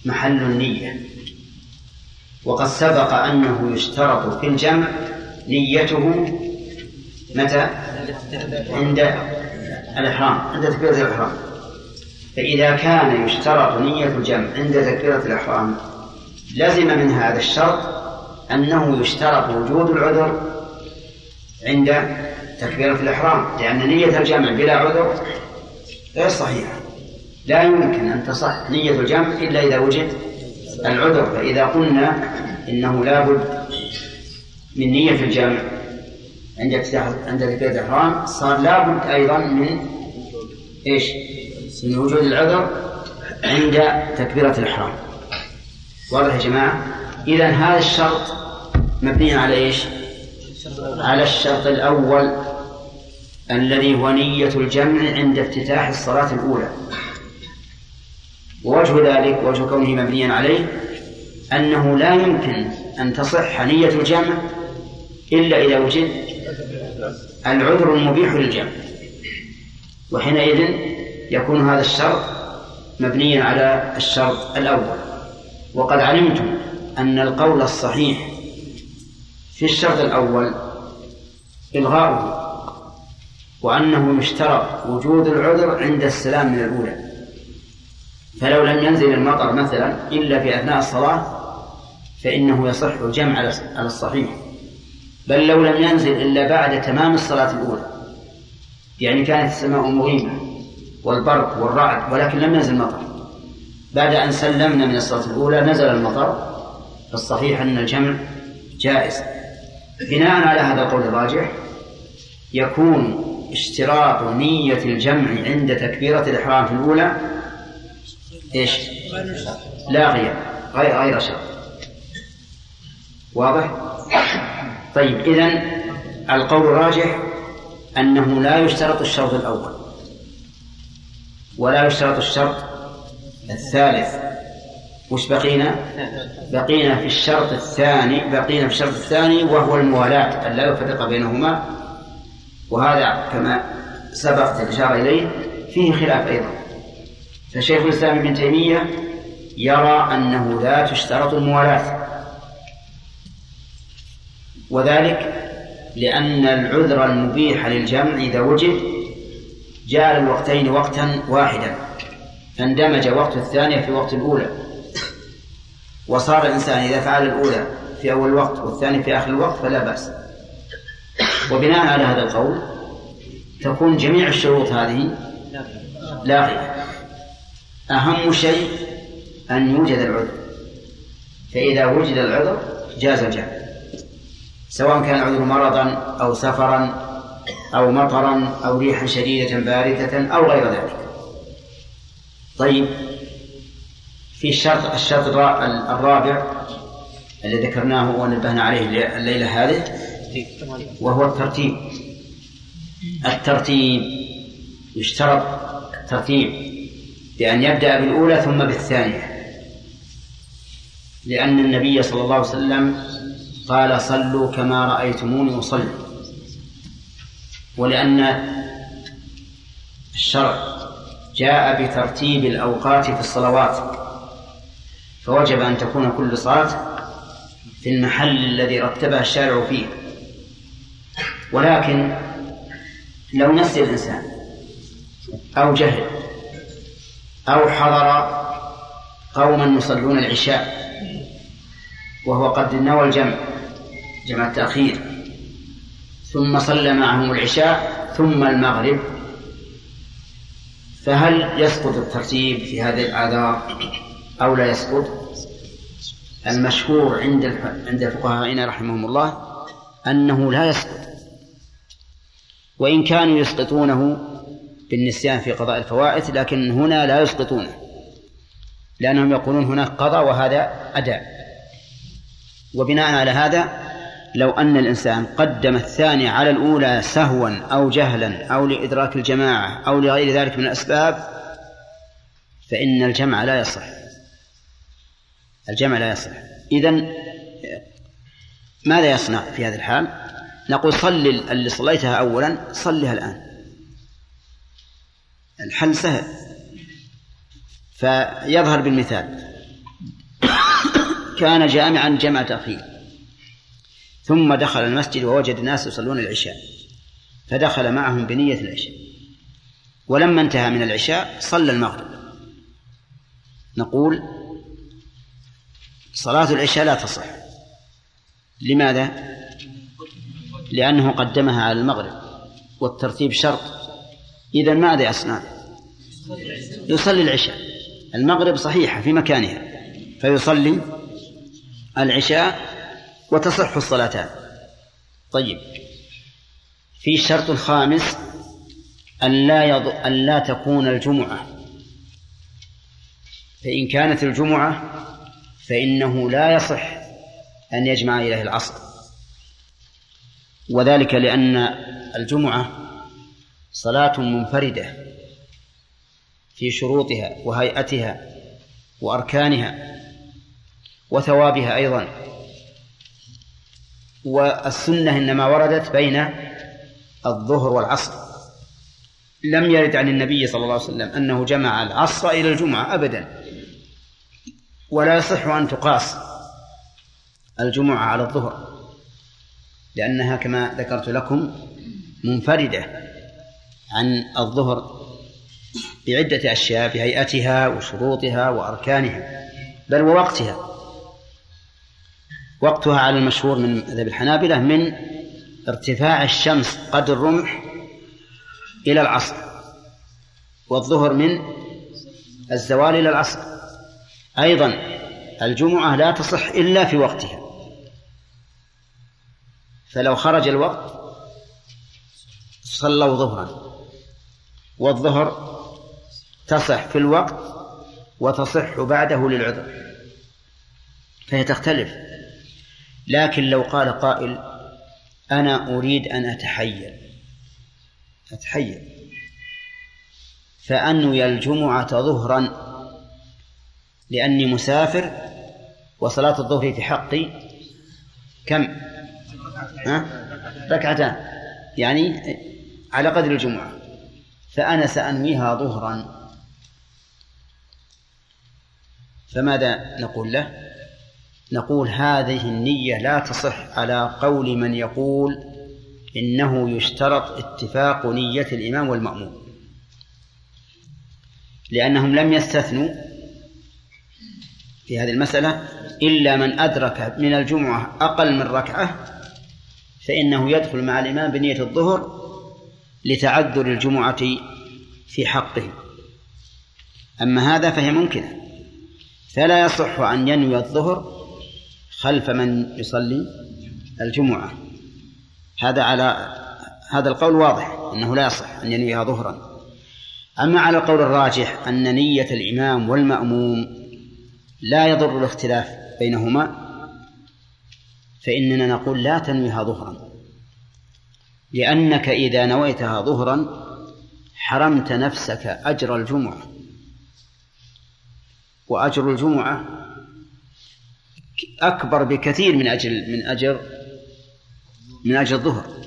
محل النية. وقد سبق أنه يشترط في الجمع نيته متى؟ عند الإحرام عند تكبيرة الإحرام. فإذا كان يشترط نية الجمع عند تكبيرة الإحرام لزم من هذا الشرط أنه يشترط وجود العذر عند تكبيرة الإحرام لأن نية الجمع بلا عذر غير صحيحة. لا يمكن أن تصح نية الجمع إلا إذا وجد العذر فإذا قلنا إنه لابد من نية الجمع عند افتتاح عند تكبيرة الإحرام صار لابد أيضا من إيش؟ من وجود العذر عند تكبيرة الإحرام واضح يا جماعة؟ إذا هذا الشرط مبني على إيش؟ على الشرط الأول الذي هو نية الجمع عند افتتاح الصلاة الأولى ووجه ذلك وجه كونه مبنيا عليه أنه لا يمكن أن تصح نية الجمع إلا إذا وجد العذر المبيح للجمع. وحينئذ يكون هذا الشرط مبنيا على الشرط الأول. وقد علمتم أن القول الصحيح في الشرط الأول إلغاؤه وأنه يشترط وجود العذر عند السلام من الأولى. فلو لم ينزل المطر مثلا إلا في أثناء الصلاة فإنه يصح الجمع على الصحيح. بل لو لم ينزل إلا بعد تمام الصلاة الأولى يعني كانت السماء مغيمة والبرق والرعد ولكن لم ينزل المطر. بعد أن سلمنا من الصلاة الأولى نزل المطر فالصحيح أن الجمع جائز. بناء على هذا القول الراجح يكون اشتراط نية الجمع عند تكبيرة الإحرام في الأولى إيش؟ لاغية غير غير شرط واضح؟ طيب إذا القول الراجح أنه لا يشترط الشرط الأول ولا يشترط الشرط الثالث وش بقينا؟ بقينا في الشرط الثاني بقينا في الشرط الثاني وهو الموالاة أن لا يفرق بينهما وهذا كما سبقت الإشارة إليه فيه خلاف أيضا فشيخ الإسلام ابن تيمية يرى أنه لا تشترط الموالاة. وذلك لأن العذر المبيح للجمع إذا وجد جعل الوقتين وقتا واحدا فاندمج وقت الثانية في وقت الأولى. وصار الإنسان إذا فعل الأولى في أول الوقت والثاني في آخر الوقت فلا بأس. وبناء على هذا القول تكون جميع الشروط هذه لاغية أهم شيء أن يوجد العذر. فإذا وجد العذر جاز الجمع سواء كان العذر مرضا أو سفرا أو مطرا أو ريحا شديدة باردة أو غير ذلك. طيب في الشرط الشرط الرابع الذي ذكرناه ونبهنا عليه الليلة هذه وهو الترتيب. الترتيب. يشترط الترتيب. بأن يبدأ بالأولى ثم بالثانية. لأن النبي صلى الله عليه وسلم قال صلوا كما رأيتموني أصلي. ولأن الشرع جاء بترتيب الأوقات في الصلوات فوجب أن تكون كل صلاة في المحل الذي رتبها الشارع فيه. ولكن لو نسي الإنسان أو جهل أو حضر قوما يصلون العشاء وهو قد نوى الجمع جمع التأخير. ثم صلى معهم العشاء ثم المغرب. فهل يسقط الترتيب في هذه الآثار أو لا يسقط؟ المشهور عند عند فقهائنا رحمهم الله أنه لا يسقط. وإن كانوا يسقطونه بالنسيان في قضاء الفوائد لكن هنا لا يسقطونه لأنهم يقولون هناك قضاء وهذا أداء. وبناء على هذا لو أن الإنسان قدم الثاني على الأولى سهوا أو جهلا أو لإدراك الجماعة أو لغير ذلك من الأسباب فإن الجمع لا يصح. الجمع لا يصح. إذا ماذا يصنع في هذه الحال؟ نقول صل اللي صليتها أولا صلها الآن. الحل سهل. فيظهر بالمثال. كان جامعا جمع تأخير. ثم دخل المسجد ووجد الناس يصلون العشاء. فدخل معهم بنية العشاء. ولما انتهى من العشاء صلى المغرب. نقول صلاة العشاء لا تصح. لماذا؟ لأنه قدمها على المغرب. والترتيب شرط. إذا ماذا يصنع؟ يصلي العشاء. المغرب صحيحة في مكانها. فيصلي العشاء وتصح الصلاتان. طيب. في شرط خامس أن لا يض... أن لا تكون الجمعة. فإن كانت الجمعة فإنه لا يصح أن يجمع إليه العصر. وذلك لأن الجمعة صلاة منفردة في شروطها وهيئتها وأركانها وثوابها أيضا. والسنة إنما وردت بين الظهر والعصر. لم يرد عن النبي صلى الله عليه وسلم أنه جمع العصر إلى الجمعة أبدا. ولا يصح أن تقاس الجمعة على الظهر لأنها كما ذكرت لكم منفردة. عن الظهر بعدة أشياء بهيئتها وشروطها وأركانها بل ووقتها. وقتها على المشهور من مذهب الحنابلة من ارتفاع الشمس قدر الرمح إلى العصر والظهر من الزوال إلى العصر. أيضا الجمعة لا تصح إلا في وقتها. فلو خرج الوقت صلوا ظهرا. والظهر تصح في الوقت وتصح بعده للعذر فهي تختلف لكن لو قال قائل أنا أريد أن أتحيل أتحيل فأنوي الجمعة ظهرا لأني مسافر وصلاة الظهر في حقي كم؟ ها؟ ركعتان يعني على قدر الجمعة فأنا سأنويها ظهرا فماذا نقول له؟ نقول هذه النية لا تصح على قول من يقول إنه يشترط اتفاق نية الإمام والمأموم لأنهم لم يستثنوا في هذه المسألة إلا من أدرك من الجمعة أقل من ركعة فإنه يدخل مع الإمام بنية الظهر لتعذر الجمعة في حقه أما هذا فهي ممكنة. فلا يصح أن ينوي الظهر خلف من يصلي الجمعة. هذا على هذا القول واضح أنه لا يصح أن ينويها ظهرا. أما على القول الراجح أن نية الإمام والمأموم لا يضر الاختلاف بينهما فإننا نقول لا تنويها ظهرا. لأنك إذا نويتها ظهرا حرمت نفسك أجر الجمعة. وأجر الجمعة أكبر بكثير من أجل من أجر من أجر الظهر.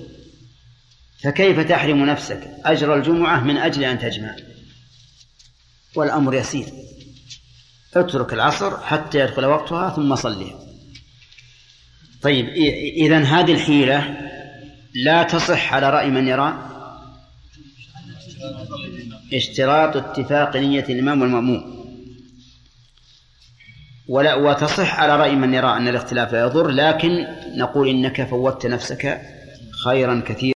فكيف تحرم نفسك؟ أجر الجمعة من أجل أن تجمع. والأمر يسير. اترك العصر حتى يدخل وقتها ثم صليها. طيب إذا هذه الحيلة لا تصح على رأي من يرى؟ اشتراط اتفاق نية الإمام والمأموم. ولا وتصح على رأي من يرى أن الاختلاف لا يضر لكن نقول إنك فوتت نفسك خيرا كثيرا.